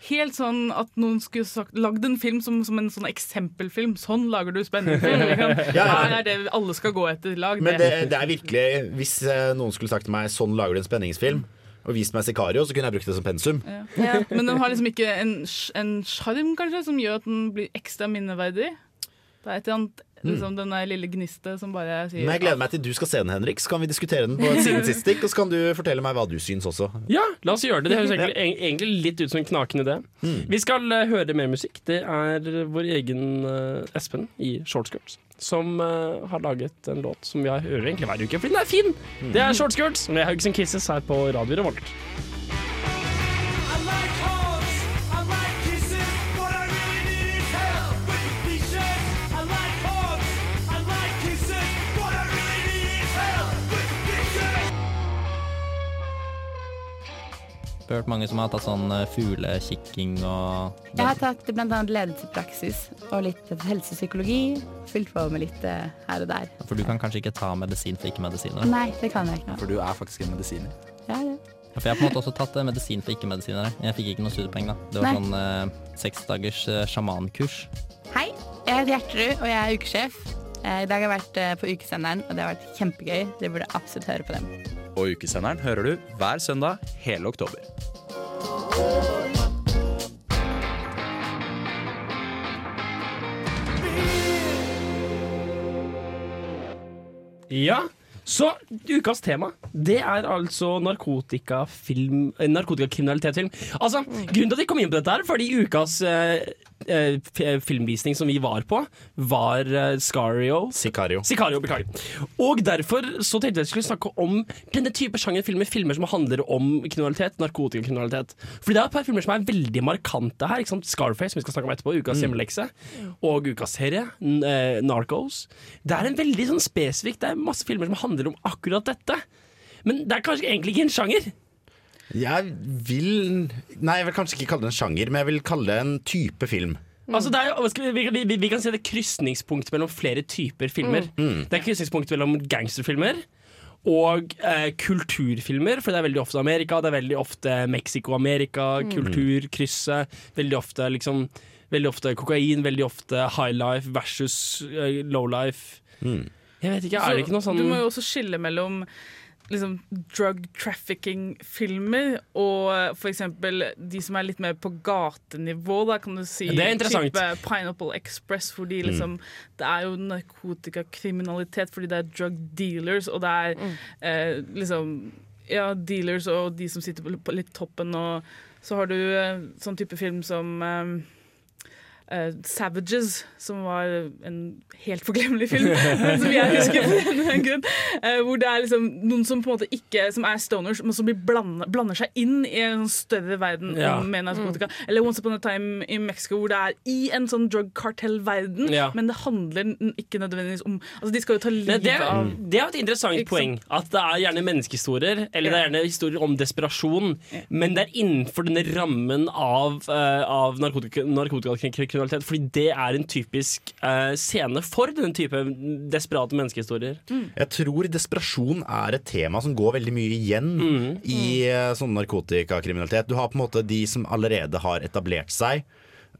helt sånn at noen skulle sagt, lagd en film som, som en sånn eksempelfilm. Sånn lager du spennende film. Liksom. (laughs) Ja, ja. Her er det alle skal gå etter. Lag Men det, det er virkelig Hvis eh, noen skulle sagt til meg sånn lager du en spenningsfilm, og vist meg Sicario, så kunne jeg brukt det som pensum. Ja. Men den har liksom ikke en sjarm, kanskje, som gjør at den blir ekstra minneverdig. Det er et eller annet liksom, den lille gnistet som bare sier Mm. Men jeg gleder meg til du skal se den, Henrik. Så kan vi diskutere den på et siden sist stikk, og så kan du fortelle meg hva du syns også. Ja, la oss gjøre det. Det høres egentlig, (laughs) eg- egentlig litt ut som en knakende idé. Mm. Vi skal eh, høre mer musikk. Det er vår egen eh, Espen i Shortskirts som uh, har laget en låt som vi har hører egentlig hver uke, fordi den er fin. Mm. Det er Shortskirts med Hugs and Kisses her på Radio Revolt. Hørt mange som har tatt sånn eh, fuglekikking og Jeg har tatt bl.a. ledelsespraksis og litt helsepsykologi. Fylt på med litt eh, her og der. For du kan kanskje ikke ta medisin for ikke-medisinere? Nei, det kan jeg ikke. For du er faktisk en medisiner? Ja, det. For jeg har på en måte også tatt eh, medisin for ikke-medisinere. Jeg fikk ikke noe studiepoeng, da. Det var Nei. sånn eh, seks dagers eh, sjamankurs. Hei, jeg heter Gjertrud, og jeg er ukesjef. Eh, I dag har jeg vært eh, på Ukesenderen, og det har vært kjempegøy. Dere burde absolutt høre på dem. Og Ukesenderen hører du hver søndag hele oktober. Ja, så ukas tema Det er altså narkotikafilm eh, Narkotikakriminalitetsfilm. Altså, Grunnen til at vi kom inn på dette, er fordi ukas eh, eh, filmvisning som vi var på, var eh, Scario Sicario. Sicario, beklager. Og derfor så tenkte jeg at vi skulle snakke om denne type sjangerfilmer, filmer som handler om kriminalitet, narkotikakriminalitet. Fordi det er et par filmer som er veldig markante her. Ikke sant? Scarface, som vi skal snakke om etterpå, ukas Mm. hjemmelekse, og ukas serie, eh, Narcos. Det er en veldig sånn spesifikk, det er masse filmer som handler om akkurat dette. Men det er kanskje egentlig ikke en sjanger. Jeg vil Nei, jeg vil kanskje ikke kalle det en sjanger, men jeg vil kalle det en type film. Altså det er, vi, vi, vi, vi kan si det er krysningspunkt mellom flere typer filmer. Mm. Det er krysningspunkt mellom gangsterfilmer og eh, kulturfilmer. For det er veldig ofte Amerika, det er veldig ofte Mexico-Amerika, Mm. kulturkrysset. Veldig ofte liksom Veldig ofte kokain, veldig ofte high life versus eh, low life. Jeg vet ikke, er det ikke noe sånn Du må jo også skille mellom liksom, drug trafficking-filmer og for eksempel de som er litt mer på gatenivå, da kan du si. Det. Type Pineapple Express, fordi Mm. liksom Det er jo narkotikakriminalitet fordi det er drug dealers, og det er eh, liksom Ja, dealers og de som sitter på på litt toppen, og så har du eh, sånn type film som eh, eh, Savages, som var en helt forglemmelig film, men (laughs) som jeg husker for en eller grunn. Uh, hvor det er liksom noen som på en måte ikke Som er stoners, men som blir blanda, blander seg inn i en større verden Ja. med narkotika. Eller Once Upon a Time i Mexico, hvor det er i en sånn drug cartel-verden, Ja. men det handler ikke nødvendigvis om Altså, de skal jo ta livet det, av det er et interessant Ikke poeng. At det er gjerne menneskehistorier, eller det er gjerne historier om desperasjon. Men det er innenfor denne rammen av, uh, av narkotika- narkotikakriminalitet. Fordi det er en typisk eh, scene for denne type desperate menneskehistorier. Jeg tror desperasjon er et tema som går veldig mye igjen i eh, sånn narkotikakriminalitet. Du har på en måte de som allerede har etablert seg,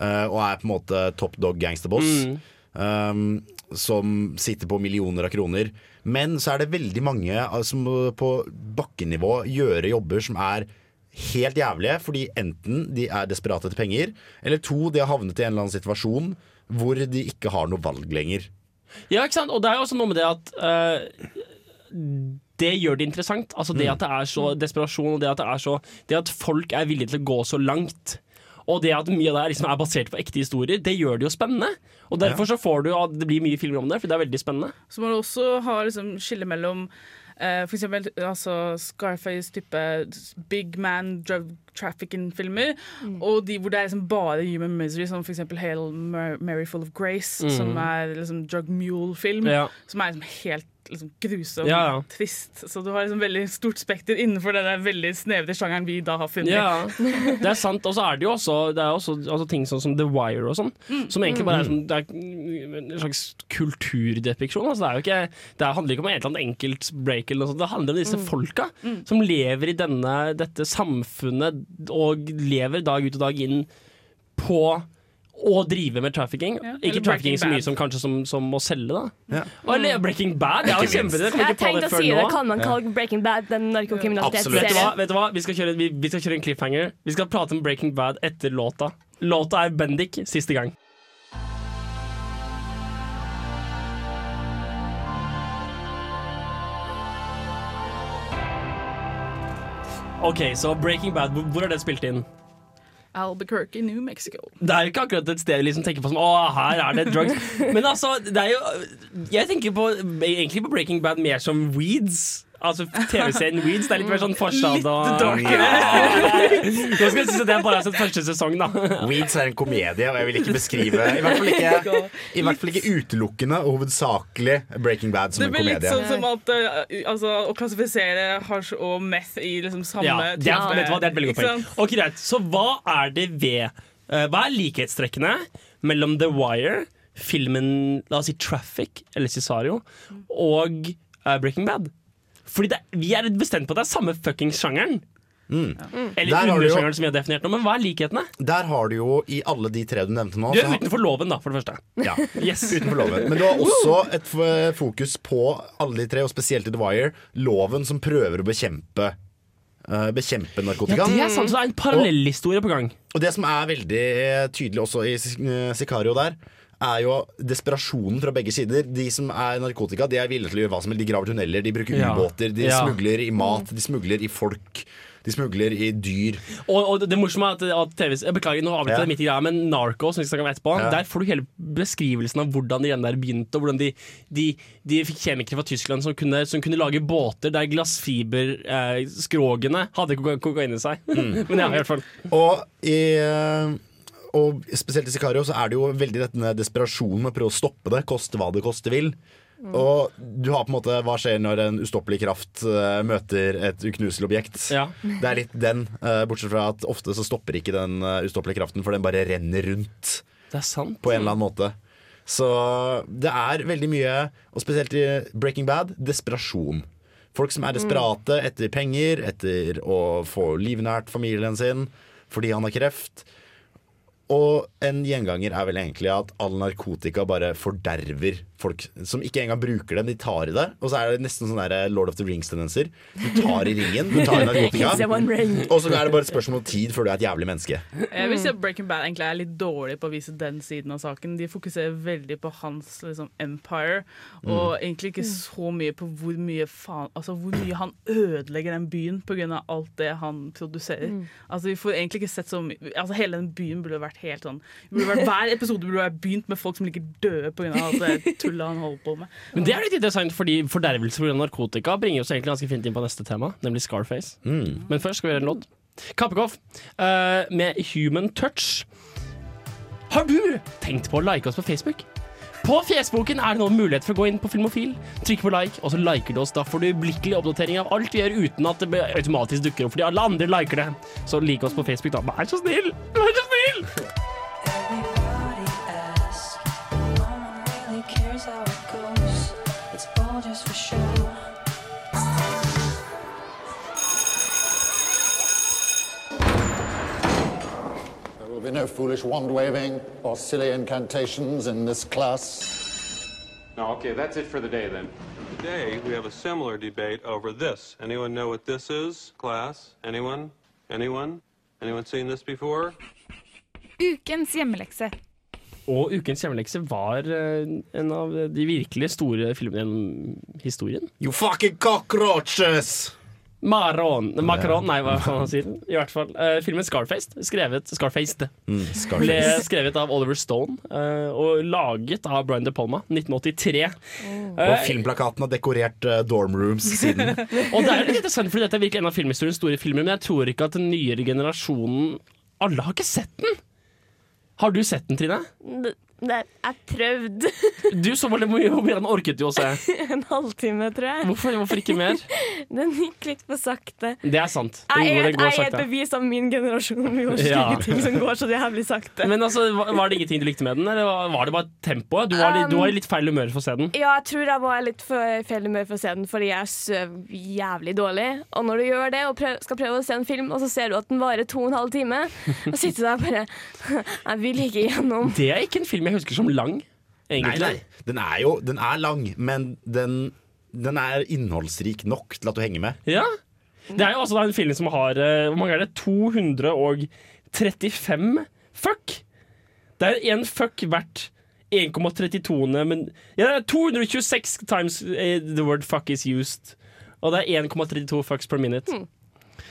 eh, og er på en måte top dog gangsterboss. Mm. Um, som sitter på millioner av kroner. Men så er det veldig mange eh, som på bakkenivå gjør jobber som er helt jævlige, fordi enten de er desperate etter penger, eller to, de har havnet i en eller annen situasjon hvor de ikke har noe valg lenger. Ja, ikke sant? Og det er jo også noe med det at uh, Det gjør det interessant. Altså Det Mm. at det er så desperasjon, og det at, det er så, det at folk er villige til å gå så langt. Og det at mye av det er, liksom er basert på ekte historier, det gjør det jo spennende. Og derfor så får du at det blir mye filmer om det, for det er veldig spennende. Så må du også ha liksom, skille mellom eh, for eksempel altså Scarface-type big man drug trafficking-filmer, og de hvor det er liksom bare human misery, som for eksempel Hail Mary Full of Grace, Mm. som er liksom drug mule-film, Ja. som er liksom helt liksom, grusom, Ja, trist. Så du har liksom veldig stort spekter innenfor den veldig snevre sjangeren vi da har funnet. Ja, (laughs) det er sant. Og så er det jo også, det er også altså, ting sånn som The Wire og sånn, som egentlig bare er, sånn, det er en slags kulturdepiksjon. Altså, det, er jo ikke, det handler ikke om et eller annet enkelt break, eller noe sånt. det handler om disse folka som lever i denne, dette samfunnet og lever dag ut og dag inn på å drive med trafficking. Ja, ikke trafficking så mye Bad. som kanskje som, som å selge, da. Ja. Mm. eller Breaking Bad. Ja, Ikke minst. Jeg kom Jeg ikke tenkte det å si det. nå. Kan man kalle Breaking Bad den Vet du hva? narkotkriminalitetsserien? Vet du hva? Vi, skal kjøre, vi, vi skal kjøre en cliffhanger. Vi skal prate om Breaking Bad etter låta. Låta er Bendik siste gang. OK, så Breaking Bad, hvor er det spilt inn? Albuquerque, New Mexico. Det er jo ikke akkurat et sted vi liksom tenker på som Å, her er det drugs. (laughs) Men altså, det er jo Jeg tenker på, egentlig på Breaking Bad mer som Weeds. Altså TV-serien Weeds. Det er litt mer sånn forsad og Litt darkere. Ja. Nå skal jeg si at er bare har sett første sesong, da. Weeds er en komedie, og jeg vil ikke beskrive I hvert fall ikke, (laughs) i hvert fall ikke utelukkende og hovedsakelig Breaking Bad som Det blir litt sånn som at uh, altså, å klassifisere hasj og meth i liksom samme Ja, det er, vet du hva, det er et veldig godt poeng. Ok, greit, Så hva er det ved uh, Hva er likhetstrekkene mellom The Wire, filmen La oss si Traffic eller Cesario, og uh, Breaking Bad? Fordi det, vi er bestemt på at det er samme fuckings sjangeren. Mm. Eller du jo- undersjangeren som vi har definert nå. Men hva er likhetene? Der har du jo i alle de tre du nevnte nå Du er har- utenfor loven, da, for det første. Ja, (laughs) Yes. utenfor loven. Men du har også et fokus på alle de tre, og spesielt i The Wire, loven som prøver å bekjempe eh, Bekjempe narkotika. Ja, det er sant, så det er en parallellhistorie på gang. Og det som er veldig tydelig også i eh, Sicario der, er jo desperasjonen fra begge sider. De som er narkotika, de er villige til å gjøre hva som helst. De graver tunneler, de bruker Ja. ubåter, de Ja. smugler i mat, de smugler i folk. De smugler i dyr. Og, og det morsomme er at, at TV jeg Beklager, nå avbryter jeg midt i greia, men Narco, som vi skal om etterpå, Ja. der får du hele beskrivelsen av hvordan de der begynte, og hvordan de, de, de fikk kjemikere fra Tyskland som kunne, som kunne lage båter der glassfiberskrogene hadde koka- kokain i seg. Mm. (laughs) men ja, i hvert fall. Og, i, eh, og spesielt i Sicario så er det jo veldig denne desperasjonen med å prøve å stoppe det, koste hva det koste vil. Og du har på en måte Hva skjer når en ustoppelig kraft uh, møter et uknuselig objekt? Ja. Det er litt den, uh, bortsett fra at ofte så stopper ikke den uh, ustoppelige kraften, for den bare renner rundt. Det er sant. På en eller annen måte. Så det er veldig mye, og spesielt i Breaking Bad, desperasjon. Folk som er desperate etter penger, etter å få livnært familien sin fordi han har kreft. Og en gjenganger er vel egentlig at all narkotika bare forderver folk som ikke engang bruker dem, de tar i det. Og så er det nesten sånn der Lord of the Rings-tendenser. Du tar i ringen, du tar i narkotika, og så er det bare et spørsmål om tid før du er et jævlig menneske. Jeg vil si at Breaking Bad egentlig er litt dårlig på å vise den siden av saken. De fokuserer veldig på hans liksom, empire, og egentlig ikke så mye på hvor mye, faen, altså, hvor mye han ødelegger den byen pga. alt det han produserer. Mm. Altså, vi får egentlig ikke sett så mye altså, Hele den byen burde vært helt sånn burde vært, Hver episode burde vært begynt med folk som ligger døde pga. alt det (laughs) tullet han holder på med. Men det er litt interessant, fordi fordervelse pga. narkotika bringer oss egentlig ganske fint inn på neste tema, nemlig Scarface. Mm. Men først skal vi gjøre en lodd. Kappekoff uh, med Human Touch. Har du tenkt på å like oss på Facebook? På Fjesboken er det nå mulighet for å gå inn på Filmofil, trykke på like, og så liker du oss. Da får du øyeblikkelig oppdatering av alt vi gjør, uten at det automatisk dukker opp, fordi alle andre liker det. Så lik oss på Facebook, da. Vær så snill! Vær så snill! No foolish wand waving or silly incantations in this class. No, okay, that's it for the day then. Today, we have a similar debate over this. Anyone know what this is, class? Anyone? Anyone? Anyone seen this before? Ukens hjemmelekse. Og ukens hjemmelekse var eh, en av de virkelig store filmene gjennom historien. You fucking cockroaches! Maron Macron, nei, hva faen han sier. I hvert fall. Uh, filmen Scarface, skrevet, Scarfaced, Mm, ble skrevet av Oliver Stone uh, og laget av Brian De Palma 1983. Og Eh, filmplakaten har dekorert dorm rooms siden. (laughs) og det er litt interessant, fordi dette er virkelig en av filmhistoriens store filmer, men jeg tror ikke at den nyere generasjonen Alle har ikke sett den! Har du sett den, Trine? Det, jeg prøvde (laughs) Du så veldig mye mye den orket du å se? (laughs) en halvtime, tror jeg. Hvorfor, hvorfor ikke mer? (laughs) Den gikk litt for sakte. Det er sant. Den Jeg er, er et bevis av min generasjon. Vi har Ja. ting som går så jævlig sakte. Men altså, var det ingenting du likte med den, eller var- det bare tempoet? Du var, litt- du var i litt feil humør for å se den. Ja, jeg tror jeg var litt for feil humør for å se den fordi jeg søv jævlig dårlig. Og når du gjør det og prøv, skal prøve å se en film, og så ser du at den varer to og en halv time, og sitter du der bare Jeg vil ikke gjennom. Det er ikke en film jeg husker som lang, egentlig. nei. Den er jo den er lang, men den, den er innholdsrik nok til at du henger med. Ja. Det er jo også en film som har eh, Hvor mange er det? 235 fuck! Det er én fuck hvert 1,32. Men ja, det er 226 times eh, the word fuck is used. Og det er 1,32 fucks per minute.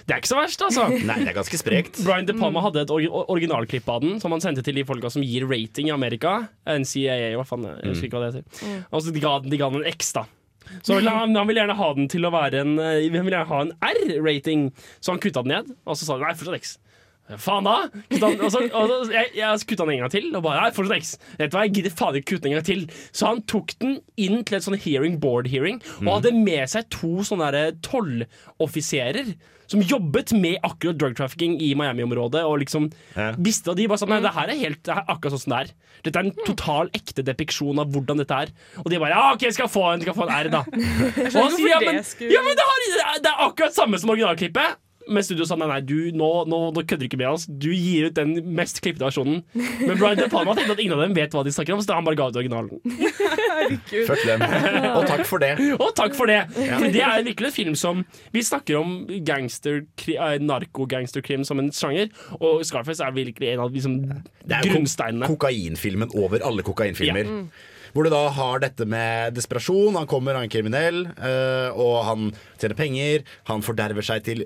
Det er ikke så verst, altså. (laughs) Nei, det er ganske sprekt. Brian De Palma hadde et or- originalklipp av den som han sendte til de folka som gir rating i Amerika. NCAA, hva faen, jeg husker ikke hva det heter. Mm. Og så de ga, de ga den en X, da. Så han, han ville gjerne ha den til å være en eh, Han ville gjerne ha en R-rating, så han kutta den ned. Og så sa han nei, fortsatt X. Faen da! Den, og så, og så, jeg, jeg kutta den en gang til, og bare nei, fortsatt X. Vet du hva, Jeg gidder faen ikke kutte den en gang til. Så han tok den inn til et sånn hearing board hearing, og hadde med seg to sånne tolloffiserer. Som jobbet med akkurat drug trafficking i Miami-området. Og liksom visste at de bare sånn Nei, det her er helt det her er akkurat sånn som det er. Dette er en total ekte depiksjon av hvordan dette er. Og de bare Ja, OK, skal få en, skal få en R, da. (laughs) Og han sier ja, men, ja, men det, har, det er akkurat samme som originalklippet. Men studio sa nei, nei, du, nå, nå, nå kødder du ikke med oss. Du gir ut den mest klippede versjonen. Men Brian De Palma tenkte at ingen av dem vet hva de snakker om, så han bare ga ut originalen. Fuck dem. Og takk for det. Og takk for det! Ja. For det er virkelig en film som Vi snakker om gangster, eh, som en sjanger, og Scarface er virkelig en av liksom, Det er grunnsteinene. kokainfilmen over alle kokainfilmer. Ja. Mm. Hvor du da har dette med desperasjon. Han kommer, han er kriminell, øh, og han tjener penger. Han forderver seg til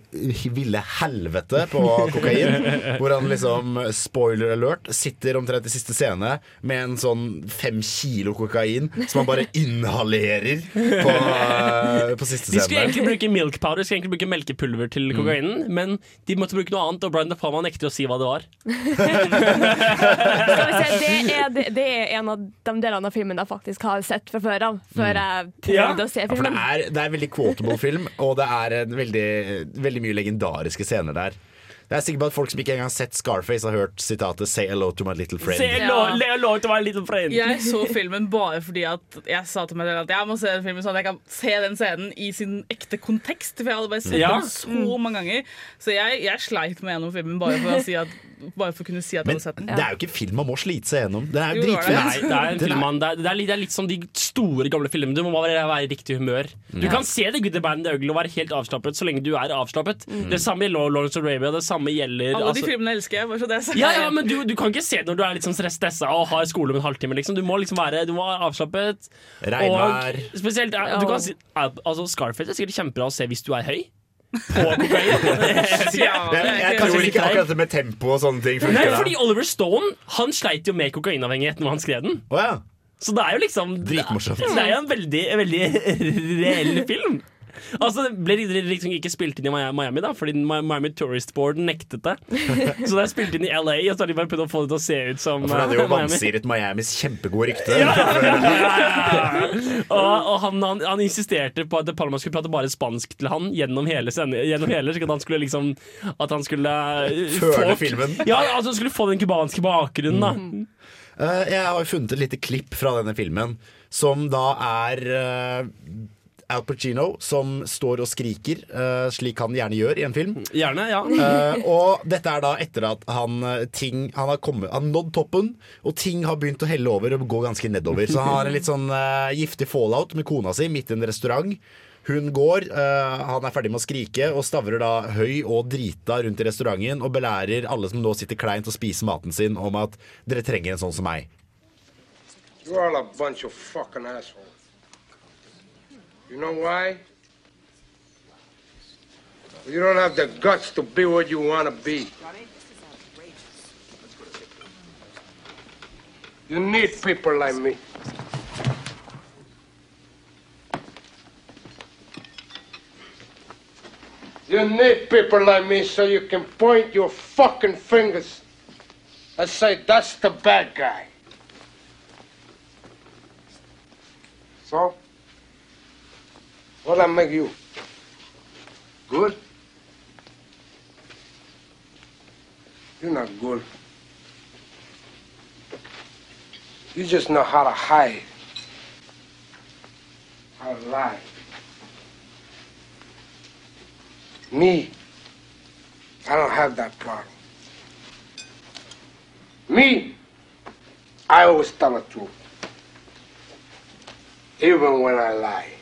ville helvete på kokain. (laughs) hvor han liksom, spoiler alert, sitter omtrent i siste scene med en sånn fem kilo kokain som han bare inhalerer på, eh, på siste De skulle egentlig bruke milk powder, de skulle egentlig bruke melkepulver til Mm. men de måtte bruke noe annet, og Brian De Palma nekter å si hva det var. (laughs) Skal vi se, det er, det, det er en av de delene av filmen jeg faktisk har sett fra før av. Før jeg prøvde å se Ja, for det er, det er en veldig quotable film, og det er veldig, veldig mye legendariske scener der. Jeg er sikker på at folk som ikke engang har sett Scarface, har hørt sitatet 'Say hello to my little friend'. Say hello, le- hello to my little friend. Jeg så filmen bare fordi at jeg sa til meg selv at jeg må se den filmen sånn at jeg kan se den scenen i sin ekte kontekst. For jeg hadde bare sett Ja. den så mange ganger. Så jeg, jeg sleit meg gjennom filmen bare for å, si at, bare for å kunne si at Men hadde sett den. det er jo ikke film man må slite seg gjennom. Den er jo det. Nei, det er film man, det, er, det, er litt, det er litt som de store, gamle filmene. Du må bare være i riktig humør. Du Ja. kan se The Good, The Bad The Ugly og være helt avslappet så lenge du er avslappet. Det samme gjelder Lawrence of Arabia. Det samme gjelder Alle de altså- filmene elsker jeg. Bare så det er sagt. ja, ja, men du, du kan ikke se det når du er litt sånn stressa og har skole om en halvtime. Liksom. Du må liksom være du må være avslappet. Regnvær. Og spesielt du kan si, altså, Scarface er sikkert kjempebra å se hvis du er høy. På kokain. Ja, Jeg, jeg tror ikke akkurat det med tempo og sånne ting Nei, fordi Oliver Stone Han sleit jo med kokainavhengighet når han skrev den. Oh, ja. Så det er jo liksom Dritmorsomt. Det er jo en veldig, veldig (laughs) reell film. Altså, Det ble liksom ikke spilt inn i Miami, da fordi Miami Tourist Board nektet det. (laughs) Så det er spilt inn i LA, og så har de bare prøvd å få det til å se ut som For det hadde jo eh, Miami. vansiret Miamis kjempegode rykte. (laughs) Og, og han, han, han insisterte på at De Palma skulle prate bare spansk til han gjennom hele, gjennom hele så at han skulle liksom At han skulle eh, Føle filmen. Ja, altså skulle få den cubanske bakgrunnen, da. Eh, jeg har funnet et lite klipp fra denne filmen, som da er eh, Al Pacino som står og skriker, uh, slik han gjerne gjør i en film. Gjerne, ja. uh, og dette er da etter at han, eh, ting, han har kommet, han nådd toppen, og ting har begynt å helle over og gå ganske nedover. Så han har en litt sånn uh, giftig fallout med kona si midt i en restaurant. Hun går, uh, han er ferdig med å skrike og stavrer da høy og drita rundt i restauranten og belærer alle som nå sitter kleint og spiser maten sin, om at dere trenger en sånn som meg. You're all a bunch of fucking assholes. You know why? You don't have the guts to be what you want to be. You need people like me. You need people like me so you can point your fucking fingers and say, that's the bad guy. So? What'll I make you? Good? You're not good. You just know how to hide, how to lie. Me, I don't have that problem. Me, I always tell the truth, even when I lie.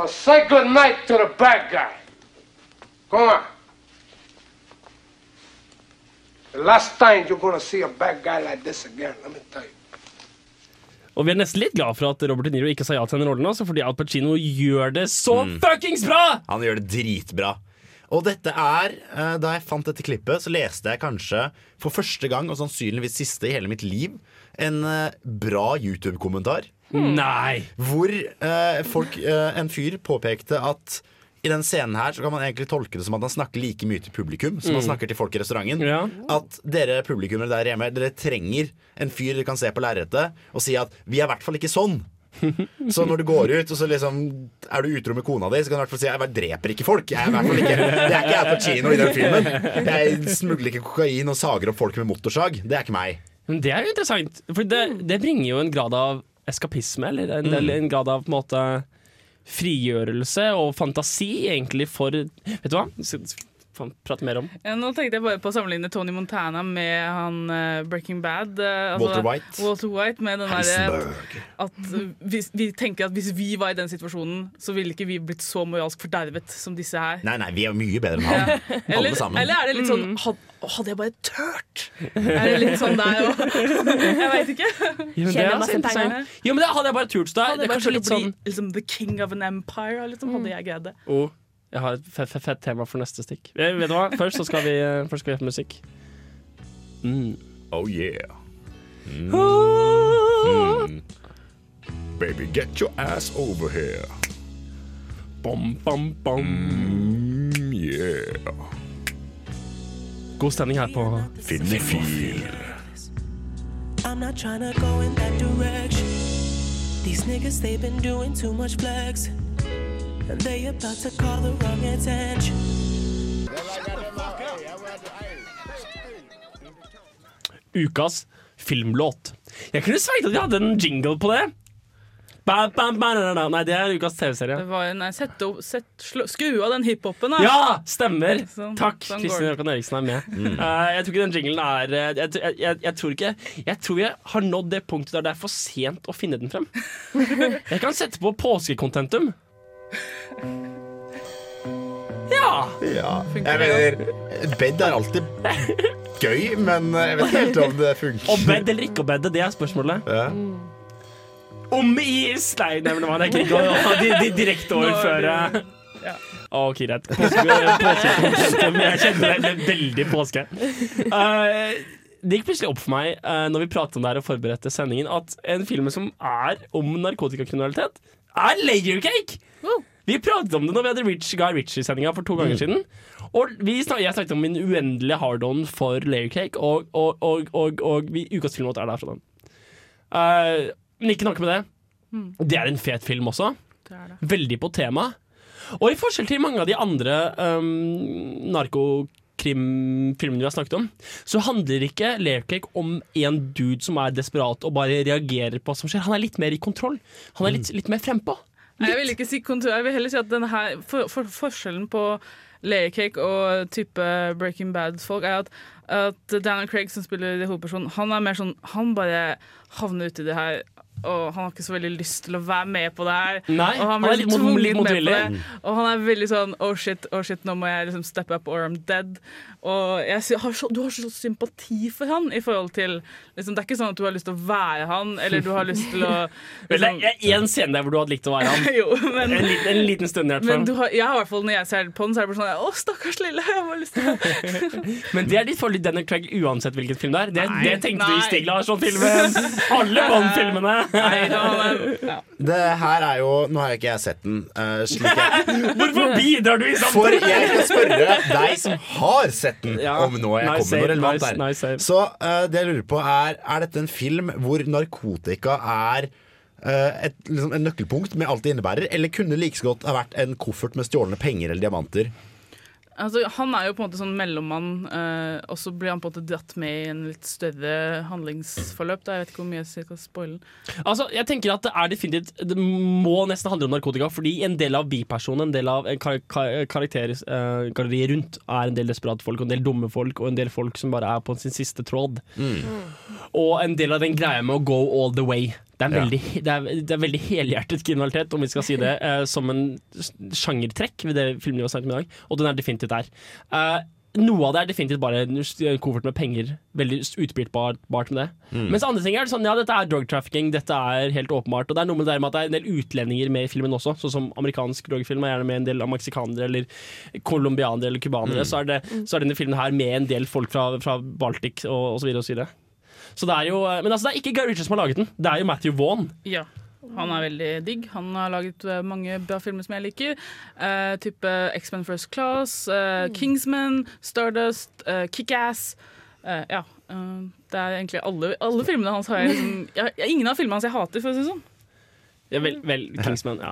So say good night to the bad guy. Come on. The last time you're gonna see a bad guy like this again, let me tell you. Og vi er nesten litt glad for at Robert De Niro ikke sa ja til denne rollen, også, fordi Al Pacino gjør det så fuckings bra! Han gjør det dritbra. Og dette er, eh, Da jeg fant dette klippet, så leste jeg kanskje for første gang, og sannsynligvis siste i hele mitt liv, en eh, bra YouTube-kommentar. Nei! Hvor eh, folk, eh, en fyr påpekte at i den scenen her så kan man egentlig tolke det som at han snakker like mye til publikum som han Mm. snakker til folk i restauranten. Ja. At dere publikummere der hjemme Dere trenger en fyr dere kan se på lerretet og si at 'vi er i hvert fall ikke sånn'. (laughs) Så når du går ut og så liksom er du utro med kona di, så kan du i hvert fall si 'jeg dreper ikke folk'. Jeg er i hvert fall ikke Det er ikke jeg på kino i den filmen. Jeg smugler ikke kokain og sager opp folk med motorsag. Det er ikke meg. Men det er jo interessant, for det, det bringer jo en grad av eskapisme, eller en, Mm. en grad av på en måte frigjørelse og fantasi, egentlig, for Vet du hva? Prate mer om. Ja, nå tenkte jeg bare på å sammenligne Tony Montana med han uh, Breaking Bad. Uh, altså, Walter White. Walter White med den derre at uh, hvis, Vi tenker at hvis vi var i den situasjonen, så ville ikke vi blitt så moralsk fordervet som disse her. Nei, nei, vi er mye bedre enn han. Alle Eller, sammen. eller er det litt sånn had, Hadde jeg bare tørt? Er det litt sånn der òg? Jeg veit ikke. Jo, det er. Jo, men det hadde jeg bare turt. Da. Hadde Det jeg bare kanskje turt å litt bli sånn liksom, the king of an empire. Liksom, hadde jeg greid det. oh, Jeg har et fett, fett, fett tema for neste stikk. Vet du hva? Først så skal vi, eh, (laughs) først skal vi høre på musikk. Mm. Oh yeah. Mm. Mm. Baby, get your ass over here. Bom, bom, bom. Mm, yeah. God stemning her på Filmofil. I'm not trying to go in that direction. These niggas, they've been doing too much flex. They about to call the wrong attention. Ukas filmlåt. Jeg kunne sagt at vi hadde en jingle på det. Ba, ba, ba, na, na. Nei, det er ukas TV-serie. Det var en, nei, sett opp, sett, slå, skru av den hiphopen, da. Ja, stemmer! Sånn- Takk. sånn Kristin. Røkan Eriksen er med. Mm. Uh, jeg tror ikke den jinglen er eh, jeg, jeg, jeg, jeg tror ikke Jeg tror jeg har nådd det punktet der det er for sent å finne den frem. (laughs) Jeg kan sette på påskekontentum. (laughs) Ja! Ja. Jeg mener, bed er alltid gøy, men jeg vet ikke helt om det funker. Å bedde eller ikke å bedde, det er spørsmålet. Om is Nei, nevner man ikke å de, de direkte overføre Ja. OK, greit. Påske. Jeg kjenner det veldig påske. Uh, det gikk plutselig opp for meg uh, når vi pratet om det her og forberedte sendingen, at en film som er om narkotikakriminalitet, er Layer Cake! Vi pratet om det når vi hadde Rich Guy Ritchie-sendinga for to ganger siden. Og vi snak, jeg snakket om min uendelige hard-on for Layer Cake, og, og, og, og, og vi, ukas filmlåt er der fra den. Eh, men ikke nok med det. Det er en fet film også. Det er det. Veldig på tema. Og i forskjell til mange av de andre um, narkokrimfilmene vi har snakket om, så handler ikke Laircake om en dude som er desperat og bare reagerer på hva som skjer. Han er litt mer i kontroll. Han er litt, litt mer frempå. Nei, Jeg vil ikke si kontroll, jeg vil heller si at denne her, for, for, forskjellen på Layer Cake og type Breaking Bad-folk er at, at Daniel Craig, som spiller hovedpersonen, han er mer sånn Han bare havner uti det her. Og han har ikke så veldig lyst til å være med på det her. Nei, og han han er litt tvunget med på det. Og han er veldig sånn oh shit, oh shit, nå må jeg liksom step up or I'm dead. Og jeg har så, du har så sympati for han i forhold til liksom, Det er ikke sånn at du har lyst til å være han, eller du har lyst til å (laughs) Vel, det er én scene der hvor du hadde likt å være han. (laughs) jo, men, En, liten, en liten stund i hvert fall. du har, har i hvert fall når jeg ser på den, så er det bare sånn Å, stakkars lille, jeg har lyst til (laughs) Men det er ditt forhold til Denner Craig uansett hvilken film det er. Det, Nei, det tenkte du i. Stig Larsson-filmen! Alle Bond-filmene! Nei, da, han ja. Det her er jo Nå har jo ikke jeg sett den. Uh, slik jeg, (laughs) Hvorfor bidrar du i For jeg skal spørre deg som har sett den, Ja. om nå jeg Nice kommer med noe relevant nice- der. nice. Så uh, det jeg lurer på er Er dette en film hvor narkotika er eh, et, liksom en nøkkelpunkt med alt det innebærer, eller kunne like så godt ha vært en koffert med stjålne penger eller diamanter? Altså, han er jo på en måte sånn mellommann, uh, og så blir han på en måte dratt med i en litt større handlingsforløp. Da. Jeg vet ikke hvor mye jeg skal spoile. Altså, jeg tenker at Det er definitivt Det må nesten handle om narkotika, fordi en del av bipersonen, en del av eh, kar kar karaktergalleriet rundt, er en del desperate folk, og en del dumme folk, og en del folk som bare er på sin siste tråd. Og en del av den greia med å go all the way. Det er, Ja. veldig, det, er, det er veldig helhjertet kriminalitet, om vi skal si det, uh, som en sjangertrekk ved det filmen vi har snakket om i dag, og den er definitivt der. Uh, noe av det er definitivt bare en koffert med penger. Veldig utbyttbart med det. Mm. Mens andre ting er det sånn, ja, dette er drug trafficking, dette er helt åpenbart. Og det er noe med det der med at det er en del utlendinger med i filmen også, sånn som amerikansk drogfilm er gjerne med en del meksikanere eller colombianere eller cubanere. Mm. Så, er det, så er denne filmen her med en del folk fra, fra Baltic og, og så videre og så videre. Så det er jo, men altså, det er ikke Guy Ritchie som har laget den, det er jo Matthew Vaughn. Ja. Han er veldig digg. Han har laget eh, mange bra filmer som jeg liker. Uh, type X-Men First Class, eh, Kingsman, Stardust, uh, Kickass. Uh, ja. eh, det er egentlig alle, alle filmene hans har jeg liksom jeg, jeg, Ingen av filmene hans jeg hater, for å si det sånn. Ja, vel, vel, Kingsman, ja.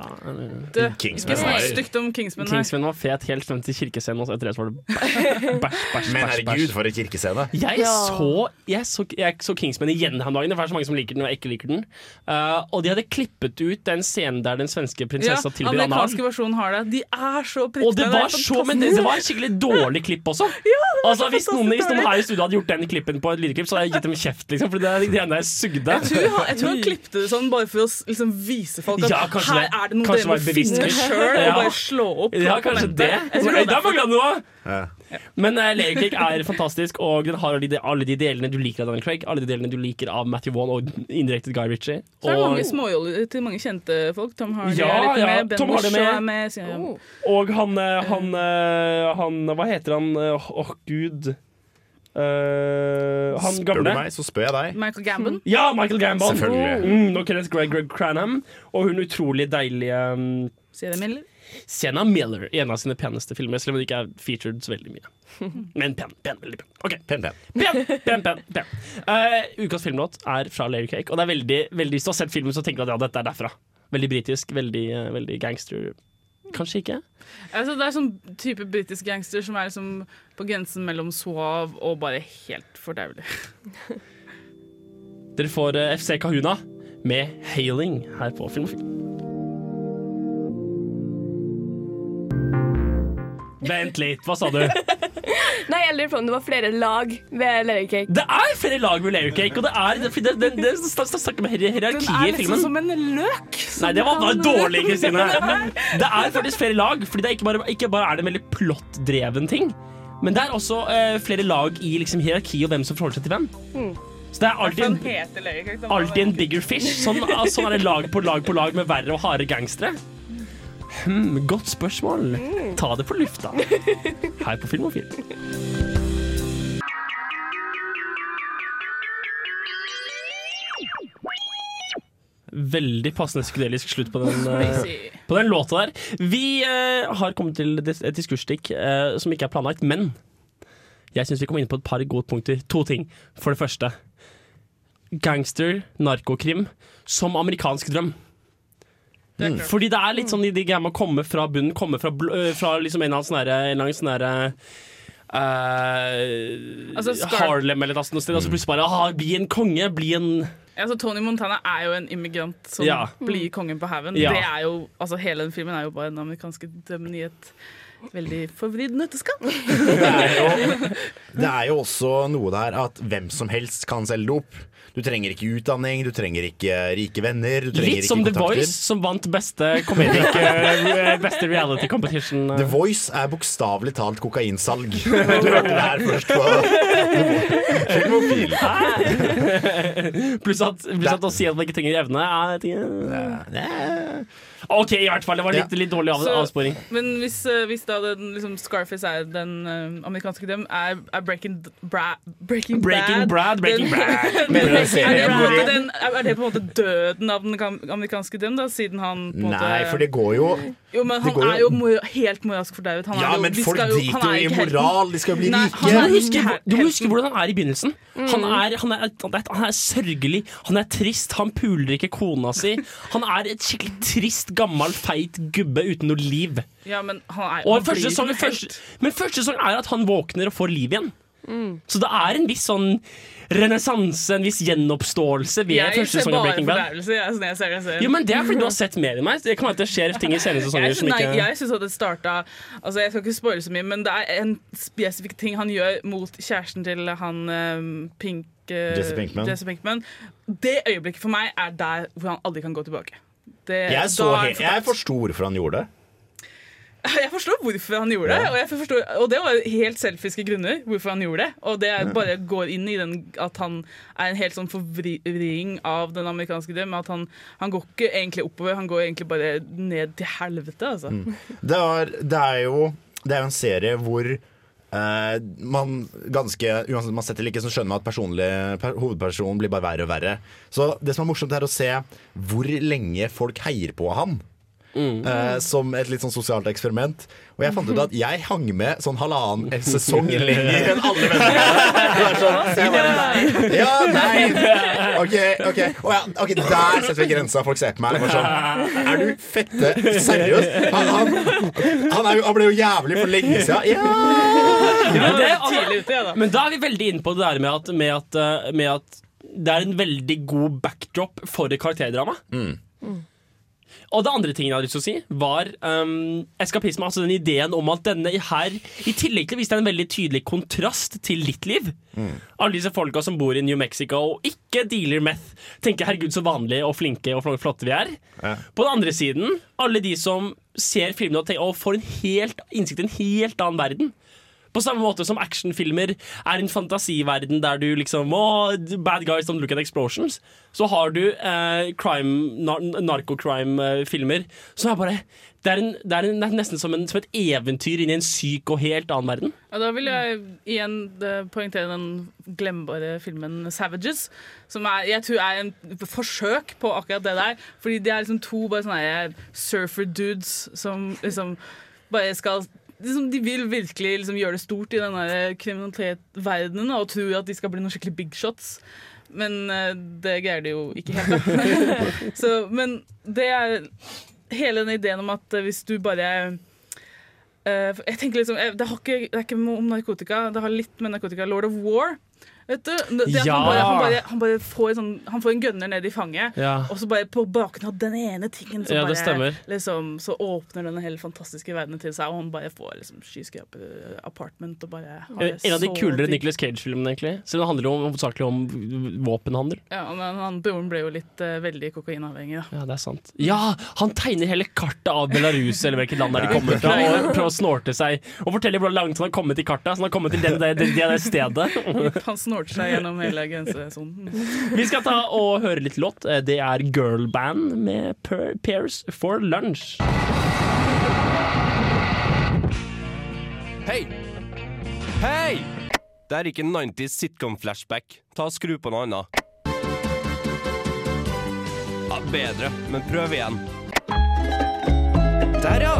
Det, Kingsman var- stygt om Kingsman her. Kingsman var fet helt frem til kirkescenen, og etter det så var det bæsj, bæsj, bæsj. Men herregud, for en kirkescene. Jeg, Ja. så, jeg, så, jeg så Kingsman igjen her om dagen. Det er så mange som liker den, og jeg ikke liker den. Uh, og de hadde klippet ut den scenen der den svenske Ja, tilbyr anal. amerikanske versjonen har det. De er så Og det var så, men det, det var skikkelig dårlig klipp også. (laughs) altså, hvis, noen, hvis noen her i studio hadde gjort den klippen på et lydklipp, så hadde jeg gitt dem kjeft. Liksom, for det, de greiene der sugde. Jeg tror, jeg tror han klippet det sånn bare for å liksom, vise folk at Ja, her det- er det noe dere må finne sjøl ja. og bare slå opp. Ja, kanskje det. Jeg tror det der er mangla det noe! Ja. Men uh, Cake er fantastisk, og den har alle de, alle de delene du liker av Daniel Craig, alle de delene du liker av Matthew Wall og indirekte Guy Ritchie. Så er det mange småjoller til mange kjente folk. Tom Hardy Ja, er litt ja, med, Ben Tom med. er med. sier jeg. Og han, eh, han, eh, han Hva heter han? Åh, åh, gud. Eh, han Spør du meg, så spør jeg deg. Michael Gambon. Ja, Michael Gambon. Selvfølgelig. Mm, og Kenneth Greg, Greg Cranham. Og hun utrolig deilige um, Sienna Miller. Sienna Miller i en av sine peneste filmer, selv om det ikke er featured så veldig mye. (laughs) Men pen. pen veldig pen. Ok, Pen, pen. Pen, pen, pen, pen. Uh, ukas filmlåt er fra Layer Cake, og det er veldig, veldig Hvis du har sett filmen, så tenker du at ja, dette er derfra. Veldig britisk, veldig, uh, veldig gangster. Kanskje ikke? Altså, det er sånn type britisk gangster som er liksom på grensen mellom suave og bare helt fordervelig. (laughs) Dere får eh, FC Kahuna med 'Hailing' her på Filmofil. Vent litt, hva sa du? (laughs) Nei, jeg lurer på om det var flere lag ved Layer Cake. Det er flere lag ved Layer Cake, og det er det, det, det, det, det snakker om i filmen. Den er liksom som en løk. Nei, det var bare dårlig, Kristine. (laughs) Det er faktisk flere lag, Fordi det er ikke bare, ikke bare er det en veldig plottdreven ting, men det er også uh, flere lag i liksom, hierarki og hvem som forholder seg til hvem. Mm. Så det er alltid alltid en bigger fish. Sånn, (laughs) sånn er det lag på lag på lag med verre og harde gangstere. Hmm, godt spørsmål. Ta det på lufta. Her på Filmofil. Veldig passende psykedelisk slutt på den, eh, på den låta der. Vi uh, har kommet til et diskursstikk uh, som ikke er planlagt, men jeg syns vi kom inn på et par gode punkter. To ting. For det første gangster, narkokrim, som amerikansk drøm. Det er. Fordi det er litt sånn i de greiene med å komme fra bunnen, komme fra, bl- øh, fra liksom en eller annen sånn derre- eh, Altså, Harlem eller noe sted, og så plutselig bare ah, Bli en konge, bli en Altså, Tony Montana er jo en immigrant som Ja. blir kongen på haugen. Ja. Det er jo, altså Hele den filmen er jo bare den amerikanske dømmen i et veldig forvridd nøtteskall. Det er, jo, (laughs) det er jo også noe der at hvem som helst kan selge dop. Du trenger ikke utdanning, du trenger ikke rike venner. Du trenger Litt som The. Voice, som vant beste (laughs) eh, Beste reality competition. The Voice er bokstavelig talt kokainsalg. Du hørte det her først på pluss, at, plus at å si at man ikke trenger evne er ting- OK, i hvert fall. Det var litt, litt dårlig av, Så- avsporing. Men hvis, eh, hvis da den, liksom, Scarface er den uh, amerikanske dem, er, er Breaking, Bra, Breaking, Breaking Brad, Breaking den, Brad. (laughs) Er, det måte den, er det på en måte døden av den amerikanske dem, da, siden han på en måte Nei, for det går jo Jo, men han jo- er jo mor helt moralsk er Ja, jo- men folk driter er jo i moral, de skal jo bli Nei, rike. Du må huske, her- du må huske hvordan han er i begynnelsen. Han er, han, er, han, er, han er sørgelig, han er trist, han puler ikke kona si. Han er et skikkelig trist, gammel, feit gubbe uten noe liv. Ja, men han er Og han første sesong, første, men første sesong er at han våkner og får liv igjen. Mm. Så det er en viss sånn renessanse, en viss gjenoppståelse ved Jeg første ser sesong av bare Breaking Bad. jeg, jeg ser den. Jo, men Det er fordi du har sett mer enn meg. Det kan være at det skjer ting i senere sesonger som nei, ikke jeg synes at det starta altså Jeg skal ikke spoile så mye, men det er en spesifikk ting han gjør mot kjæresten til han eh, Pink uh, Jesse Pinkman. Jesse Pinkman. Det øyeblikket for meg er der hvor han aldri kan gå tilbake. Det, Jeg, så helt, (laughs) jeg forsto hvorfor han gjorde det. Jeg forstår hvorfor han gjorde det, og, jeg forstår, og det var helt selfiske grunner hvorfor han gjorde det. Og det er bare går inn i den at han er en helt sånn forvridning av den amerikanske drøm. At han, han går ikke egentlig oppover, han går egentlig bare ned til helvete. Altså. Mm. Det, er, det er jo Det er en serie hvor eh, man ganske Uansett man setter ikke, så skjønner man at per, hovedpersonen blir bare verre og verre. Så det som er morsomt, er å se hvor lenge folk heier på han. Eh, som et litt sånn sosialt eksperiment. Og jeg fant ut at jeg hang med sånn halvannen sesong (laughs) lenger enn alle vennene mine. Er sånn, Ja, nei OK, ok oh, ja, okay der setter vi grensa. Folk ser på meg. Sånn, er du fette seriøs? Han, han, han, er jo, han ble jo jævlig for lenge siden. Ja! men, det, tidlig ute, da. men da er vi veldig inne på det der med at, med at, eh, med at det er en veldig god backdrop for et karakterdrama. Og det andre tingen jeg hadde lyst til å si, var um, eskapisme. Altså den ideen om at denne her, i tillegg til å vise deg en veldig tydelig kontrast til ditt liv Alle disse folka som bor i New Mexico og ikke dealer meth, tenker 'herregud, så vanlige og flinke og flotte vi er'. Ja. På den andre siden, alle de som ser filmene og, tenker, og får en helt, innsikt i en helt annen verden. På samme måte som actionfilmer er en fantasiverden der du liksom oh, Bad guys don't look at explosions. Så har du eh, crime, nar narkocrime-filmer som er bare det er, en, det er en, nesten som, en, som et eventyr inn i en syk og helt annen verden. Ja, da vil jeg igjen eh, poengtere den glemmebare filmen 'Savages'. Som er, jeg tror er en forsøk på akkurat det der. Fordi det er liksom to bare sånne surfer-dudes som liksom bare skal liksom, De vil virkelig liksom gjøre det stort i denne kriminalitettverdenen og tror at de skal bli noen skikkelig big shots. Men uh, det greier de jo ikke helt. (laughs) Så, men det er hele den ideen om at eh, hvis du bare uh, jeg tenker liksom, eh, det, ikke, det er ikke om narkotika, det har litt med narkotika. Lord of War. Vet du? Ja. han, bare, han, bare, han, bare får sånn, han får en gunner ned i fanget, Ja. og så bare på bakgrunn av den ene tingen så, Ja, bare, liksom, så åpner denne hele fantastiske verdenen til seg, og han bare får liksom, skyscraper apartment og bare har En av de kulere. Nicolas Cage-filmene, egentlig. Så det handler om- hovedsakelig om våpenhandel. Ja, men han, Broren ble jo litt uh, veldig kokainavhengig. Da. Ja, det er sant. Ja, han tegner hele kartet av Belarus eller hvilket land der de kommer fra, (laughs) og prøver å snorte seg. Og forteller hvor langt han har kommet i kartet. Så han har kommet til det, det, det, det stedet. (laughs) Han snorter seg gjennom hele grensesonen. (laughs) Vi skal ta og høre litt låt. Eh, Det er Girlband med Per- Pairs for Lunch. Hei! Hei! Det er ikke 90s sitcom-flashback. Ta og Skru på noe annet. Ja, bedre, men prøv igjen. Der, ja!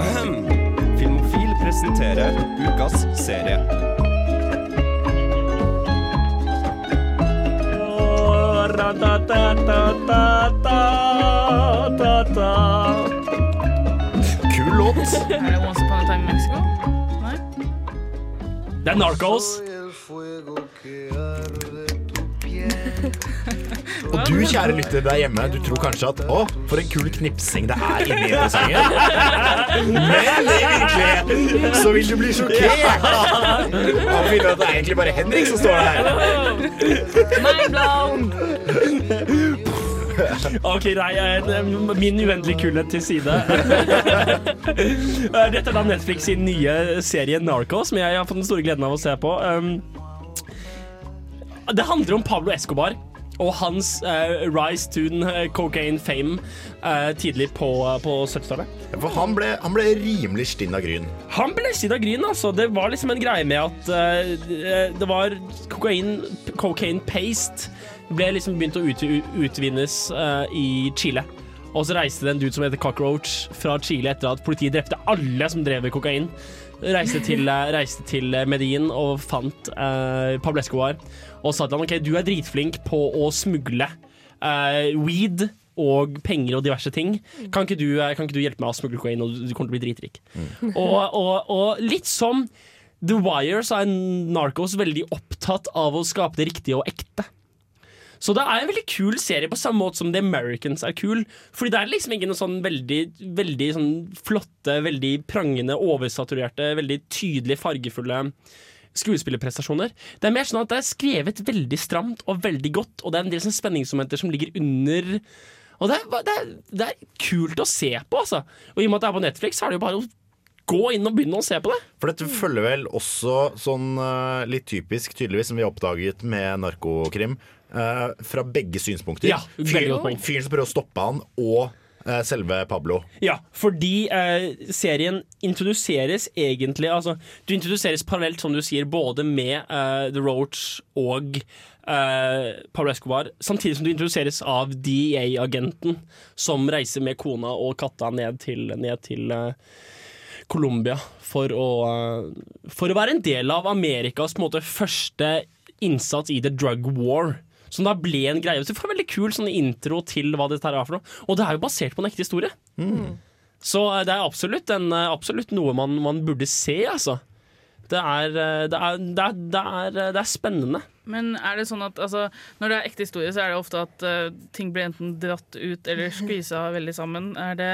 (clears throat) Filmofil presenterer ukas serie. Kul låt. (laughs) Er det Once Upon a Time in Mexico? Nei? Det er Narcos. (laughs) Og du, kjære lytter der hjemme, du tror kanskje at å, for en kul knipsing det er inni introsangen. Men i virkeligheten så vil du bli sjokkert og finne at det er egentlig bare Henrik som står der. Mind blown! Ok, nei, eh, min uendelige kulhet til side. Eh, Dette er da Netflix sin nye serie Narcos, som jeg har fått den store gleden av å se på. Um, det handler om Pablo Escobar og hans uh, rise to eh, cocaine fame uh, tidlig på, på 70-tallet. For han ble, han ble rimelig stinn av gryn. Han ble stinn av gryn, altså. Det var liksom en greie med at eh, det var kokain, cocaine paste ble liksom begynt å ut, utvinnes eh, i Chile. Og så reiste det en dude som heter Cockroach fra Chile etter at politiet drepte alle som drev med kokain. Reiste til, eh, reiste til Medin og fant eh, Pablo Escobar og sa til han ok, du er dritflink på å smugle eh, weed og penger og diverse ting. Kan ikke, du, eh, kan ikke du hjelpe meg å smugle coin, og du kommer til å bli dritrik? Og, og, og litt som The Wire, så er Narcos veldig opptatt av å skape det riktige og ekte. Så det er en veldig kul serie, på samme måte som The Americans er kul. Fordi det er liksom ikke noen sånn veldig, veldig sånn flotte, veldig prangende, oversaturerte, veldig tydelig fargefulle skuespillerprestasjoner. Det er mer sånn at det er skrevet veldig stramt og veldig godt, og det er en del sånn spenningsmomenter som ligger under. Og det er, det, er, det er kult å se på, altså. Og i og med at det er på Netflix, så er det jo bare å gå inn og begynne å se på det. For dette følger vel også sånn eh, litt typisk, tydeligvis, som vi har oppdaget med narkokrim, eh, fra begge synspunkter. Ja, fyren. Fyren som prøver å stoppe han, og eh, selve Pablo. Ja, fordi eh, serien introduseres egentlig Altså, du introduseres parallelt, som du sier, både med eh, The Roach og eh, Pablo Escobar, samtidig som du introduseres av DEA-agenten som reiser med kona og katta ned til, ned til eh, Colombia for å, for å være en del av Amerikas måte, første innsats i the drug war. Som da ble en greie. Så du får en veldig kul sånn intro til hva dette her er for noe. Og det er jo basert på en ekte historie. Så eh, det er absolutt, en, eh, absolutt noe man, man burde se, altså. Det er, eh, det, er, det, er, det er spennende. Men er det sånn at altså, når det er ekte historie, så er det ofte at uh, ting blir enten dratt ut eller skvisa (laughs) veldig sammen. Er det,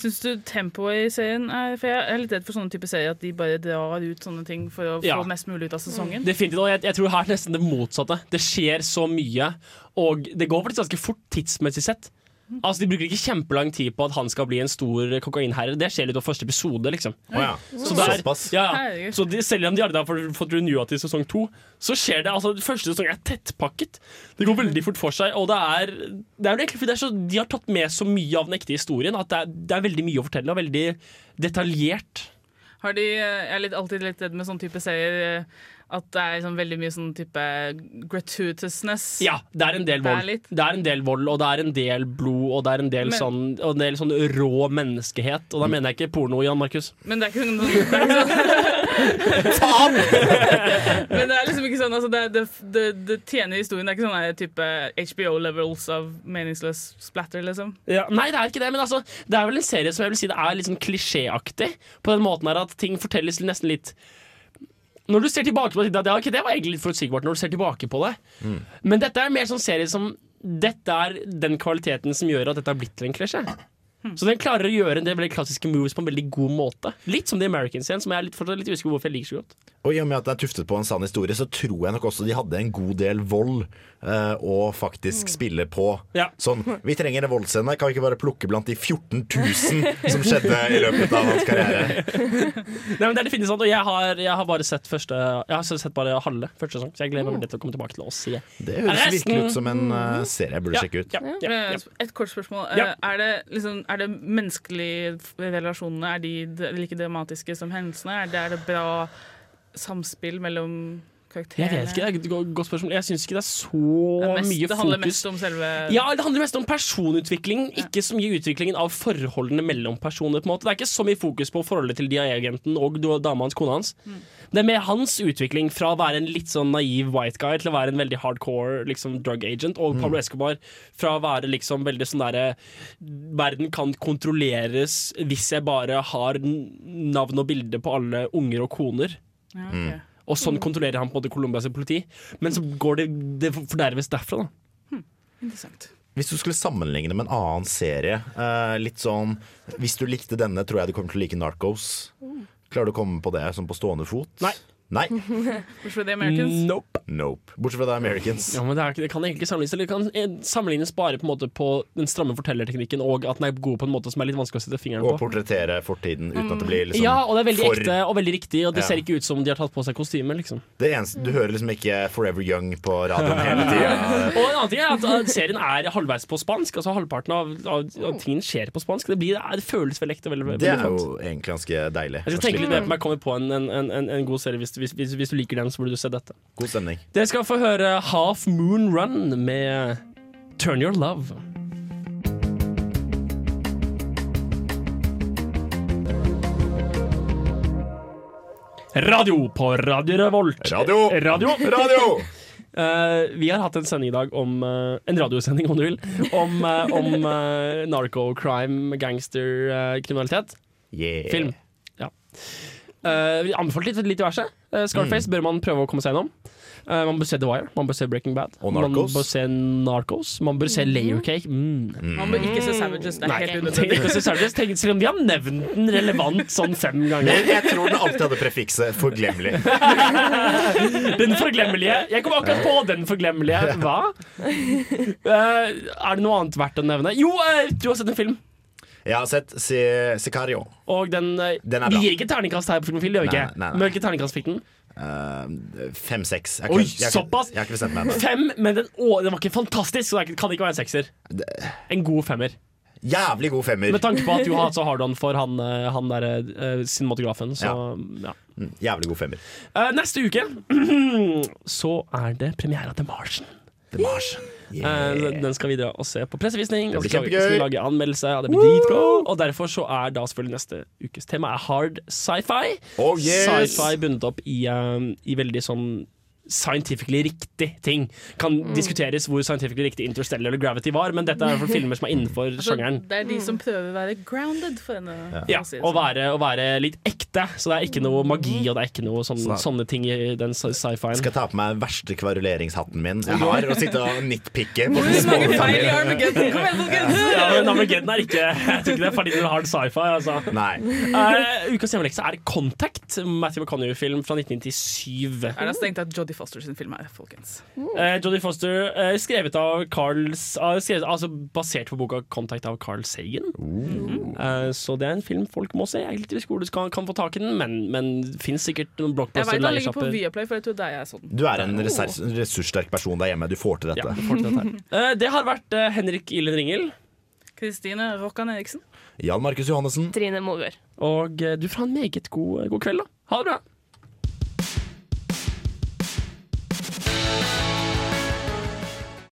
Syns du tempoet i serien er For jeg er litt redd for sånne type serier at de bare drar ut sånne ting for å Ja. få mest mulig ut av sesongen. Definitivt, og jeg, jeg tror her er nesten det motsatte. Det skjer så mye, og det går faktisk ganske fort tidsmessig sett. Altså De bruker ikke kjempelang tid på at han skal bli en stor kokainherre. Det skjer litt over første episode. liksom Oh, ja. Så, det er, ja, ja. Så de, selv om de allerede har fått- renewa til sesong to, så skjer det altså Første sesong er tettpakket. Det går veldig fort for seg. Og det er, det er egentlig fordi det er så, de har tatt med så mye av den ekte historien at det er, det er veldig mye å fortelle, og veldig detaljert. Har de, jeg er litt, alltid litt redd med sånn type serier eh, at det er sånn veldig mye sånn type gratuitousness. Ja, det er en del Det er vold. Det er en del vold, og det er en del blod, og det er en del, Men- sånn, og en del sånn rå menneskehet. Og da mener jeg ikke porno, Jan Markus. Men det er ikke, noe- Faen! er sånn Men det er liksom ikke sånn altså det, det, det, det tjener historien. Det er ikke sånn type HBO-levels av meningsløs splatter, liksom. Ja, nei, det er ikke det, men altså, det er vel en serie som jeg vil si det er litt sånn klisjéaktig. På den måten her at ting fortelles nesten litt Når du ser tilbake på det, ja, ok, det var egentlig litt forutsigbart når du ser tilbake på det. Men dette er mer sånn serie som Dette er den kvaliteten som gjør at dette har blitt til en klisjé. Så den klarer å gjøre en del veldig klassiske moves på en veldig god måte. Litt som The Americans igjen, som jeg er litt, fortsatt litt usikker på hvorfor jeg liker så godt. Og i og med at det er tuftet på en sann historie, så tror jeg nok også de hadde en god del vold eh, å faktisk spille på. Sånn, vi trenger en voldsscene, kan vi ikke bare plukke blant de 14 000 som skjedde i løpet av hans karriere? (laughs) Nei, men det er definitivt sant, og jeg har, jeg har bare sett første Jeg har sett bare halve første sesong, så jeg gleder meg veldig til å komme tilbake til å se Det høres virkelig ut som en uh, serie jeg burde Ja, sjekke ut. ja, ja, ja. Eh, Et kort spørsmål. Ja. Eh, Er, det liksom, er det menneskelige relasjonene Er de like dramatiske som hendelsene? Er det, er det bra samspill mellom Jeg vet ikke, det er et godt spørsmål. Jeg syns ikke det er så Det er mest- mye det handler mest om selve Ja, det handler mest om personutvikling, ikke så mye utviklingen av forholdene mellom personer. på en måte Det er ikke så mye fokus på forholdet til DIA-agenten og dama hans, kona hans. Det er med hans utvikling fra å være en litt sånn naiv white guy til å være en veldig hardcore liksom, drug agent, og Pablo Escobar fra å være liksom veldig sånn derre Verden kan kontrolleres hvis jeg bare har navn og bilde på alle unger og koner. Ja, ok. Og sånn kontrollerer han på en måte Colombias politi. Men så går det, det forderves derfra, da. Interessant. Hvis du skulle sammenligne med en annen serie, eh, litt sånn Hvis du likte denne, tror jeg du kommer til å like Narcos. Klarer du å komme på det som på stående fot? Nei. Nei? (laughs) Bortsett fra The Americans. Nope. Nope. Bortsett fra The Americans. Ja, men det, er, det kan egentlig ikke sammenlignes det kan eh, sammenlignes bare på, en måte på den stramme fortellerteknikken og at den er god på en måte som er litt vanskelig å sette fingeren på. Og portrettere fortiden uten at det blir liksom ja, og det er veldig for- ekte og veldig riktig, og det Ja. ser ikke ut som de har tatt på seg kostyme. Liksom. Det eneste, Du hører liksom ikke Forever Young på radioen (laughs) hele tida. Og en annen ting er at at serien er halvveis på spansk. Altså Halvparten av, av, av tingen skjer på spansk. Det, blir, det føles veldig ekte. Veldig, Det veldig er jo egentlig ganske deilig. Jeg skal tenke litt mer på om jeg kommer på en, en, en, en god serie. Hvis, hvis, hvis, hvis du liker den, så burde du se dette. God stemning. Dere skal få høre Half Moon Run med Turn Your Love. Radio på Radio Revolt. Radio! Radio! (laughs) Radio! Uh, (laughs) vi har hatt en sending i dag om uh, En radiosending, om du vil. Om, uh, om eh, narco-crime, gangster-kriminalitet. Yeah. Film. Ja. Eh, vi anbefalte litt, litt diverse. Uh, Scarface bør man prøve å komme seg gjennom. Uh, man bør se The Wire, man bør se Breaking Bad. Og Man bør se Narcos. Man bør se Layer Cake. Mm. Man bør ikke se Savages. Det er Nei, helt unødvendig. selv om de har nevnt den relevant sånn fem Men ganger. jeg tror den alltid hadde prefikset 'forglemmelig'. (laughs) Den forglemmelige. Jeg kom akkurat på den forglemmelige. Hva? Eh, er det noe annet verdt å nevne? Jo, du har sett en film. Jeg har sett Si- Sicario. Og den, eh, Den er gir ikke terningkast her på Filmofil, gjør vi Nei, ikke? nei, nei. Terningkast fikk den? Eh, Fem-seks. Jeg, Oi, jeg, såpass? jeg jeg, ennå. Fem, men den, å, den var ikke fantastisk, så det kan ikke være en sekser. En god femmer. Jævlig god femmer. Med tanke på at du har, så har du han for han, eh, han derre uh, cinematografen, så ja. Ja. Jævlig god femmer. Uh, neste uke (clears throat) så er det premiere av The Martian. The Martian. Eh, den skal vi dra og se på pressevisning. Det blir kjempegøy. skal lage anmeldelse. og det blir dritbra. Og derfor så er da selvfølgelig neste ukes tema er hard sci-fi. Oh, yes. Sci-fi bundet opp i, um, i veldig sånn scientifically riktig ting. Kan Mm. diskuteres hvor scientifically riktig Interstellar eller Gravity var, men dette er fall (laughs) filmer som er innenfor Altså, sjangeren. det er de som prøver å være grounded for henne. Ja, for å si sånn. være, å være litt ekte. Så det er ikke noe magi og det er ikke noe sånn, Så- sånne ting i den sci- sci-fien. Skal ta på meg verste kvaruleringshatten min jeg har, og sitte og nitpicke på (laughs) små feil i. Armageddon! Kom igjen, folkens! Ja, men Armageddon er ikke Jeg tror ikke det er fordi det har sci-fi. Altså. Nei. Uh, ukas hjemmelekse er Contact, Matthew McConaughey-film fra 1997. Er det strengt at Jodie Foster sin film her, folkens. Eh, Jodie Foster, eh, skrevet av Carls ah, skrevet, Altså basert på boka 'Contact' av Carl Sagan. Eh, så det er en film folk må se. Jeg er litt usikker hvor du skal, kan få tak i den, men, men fins sikkert noen Jeg blockbuster vet han ligger på. Viaplay, for jeg tror der er sånn. Du er en resurs- ressurssterk person der hjemme. Du får til dette. Ja, du får til dette her. (laughs) Eh, det har vært eh, Henrik Ilen Ringel. Kristine Rokkan Eriksen. Jan Markus Johannessen. Trine Mogård. Og eh, du får ha en meget god, god kveld, da. Ha det bra.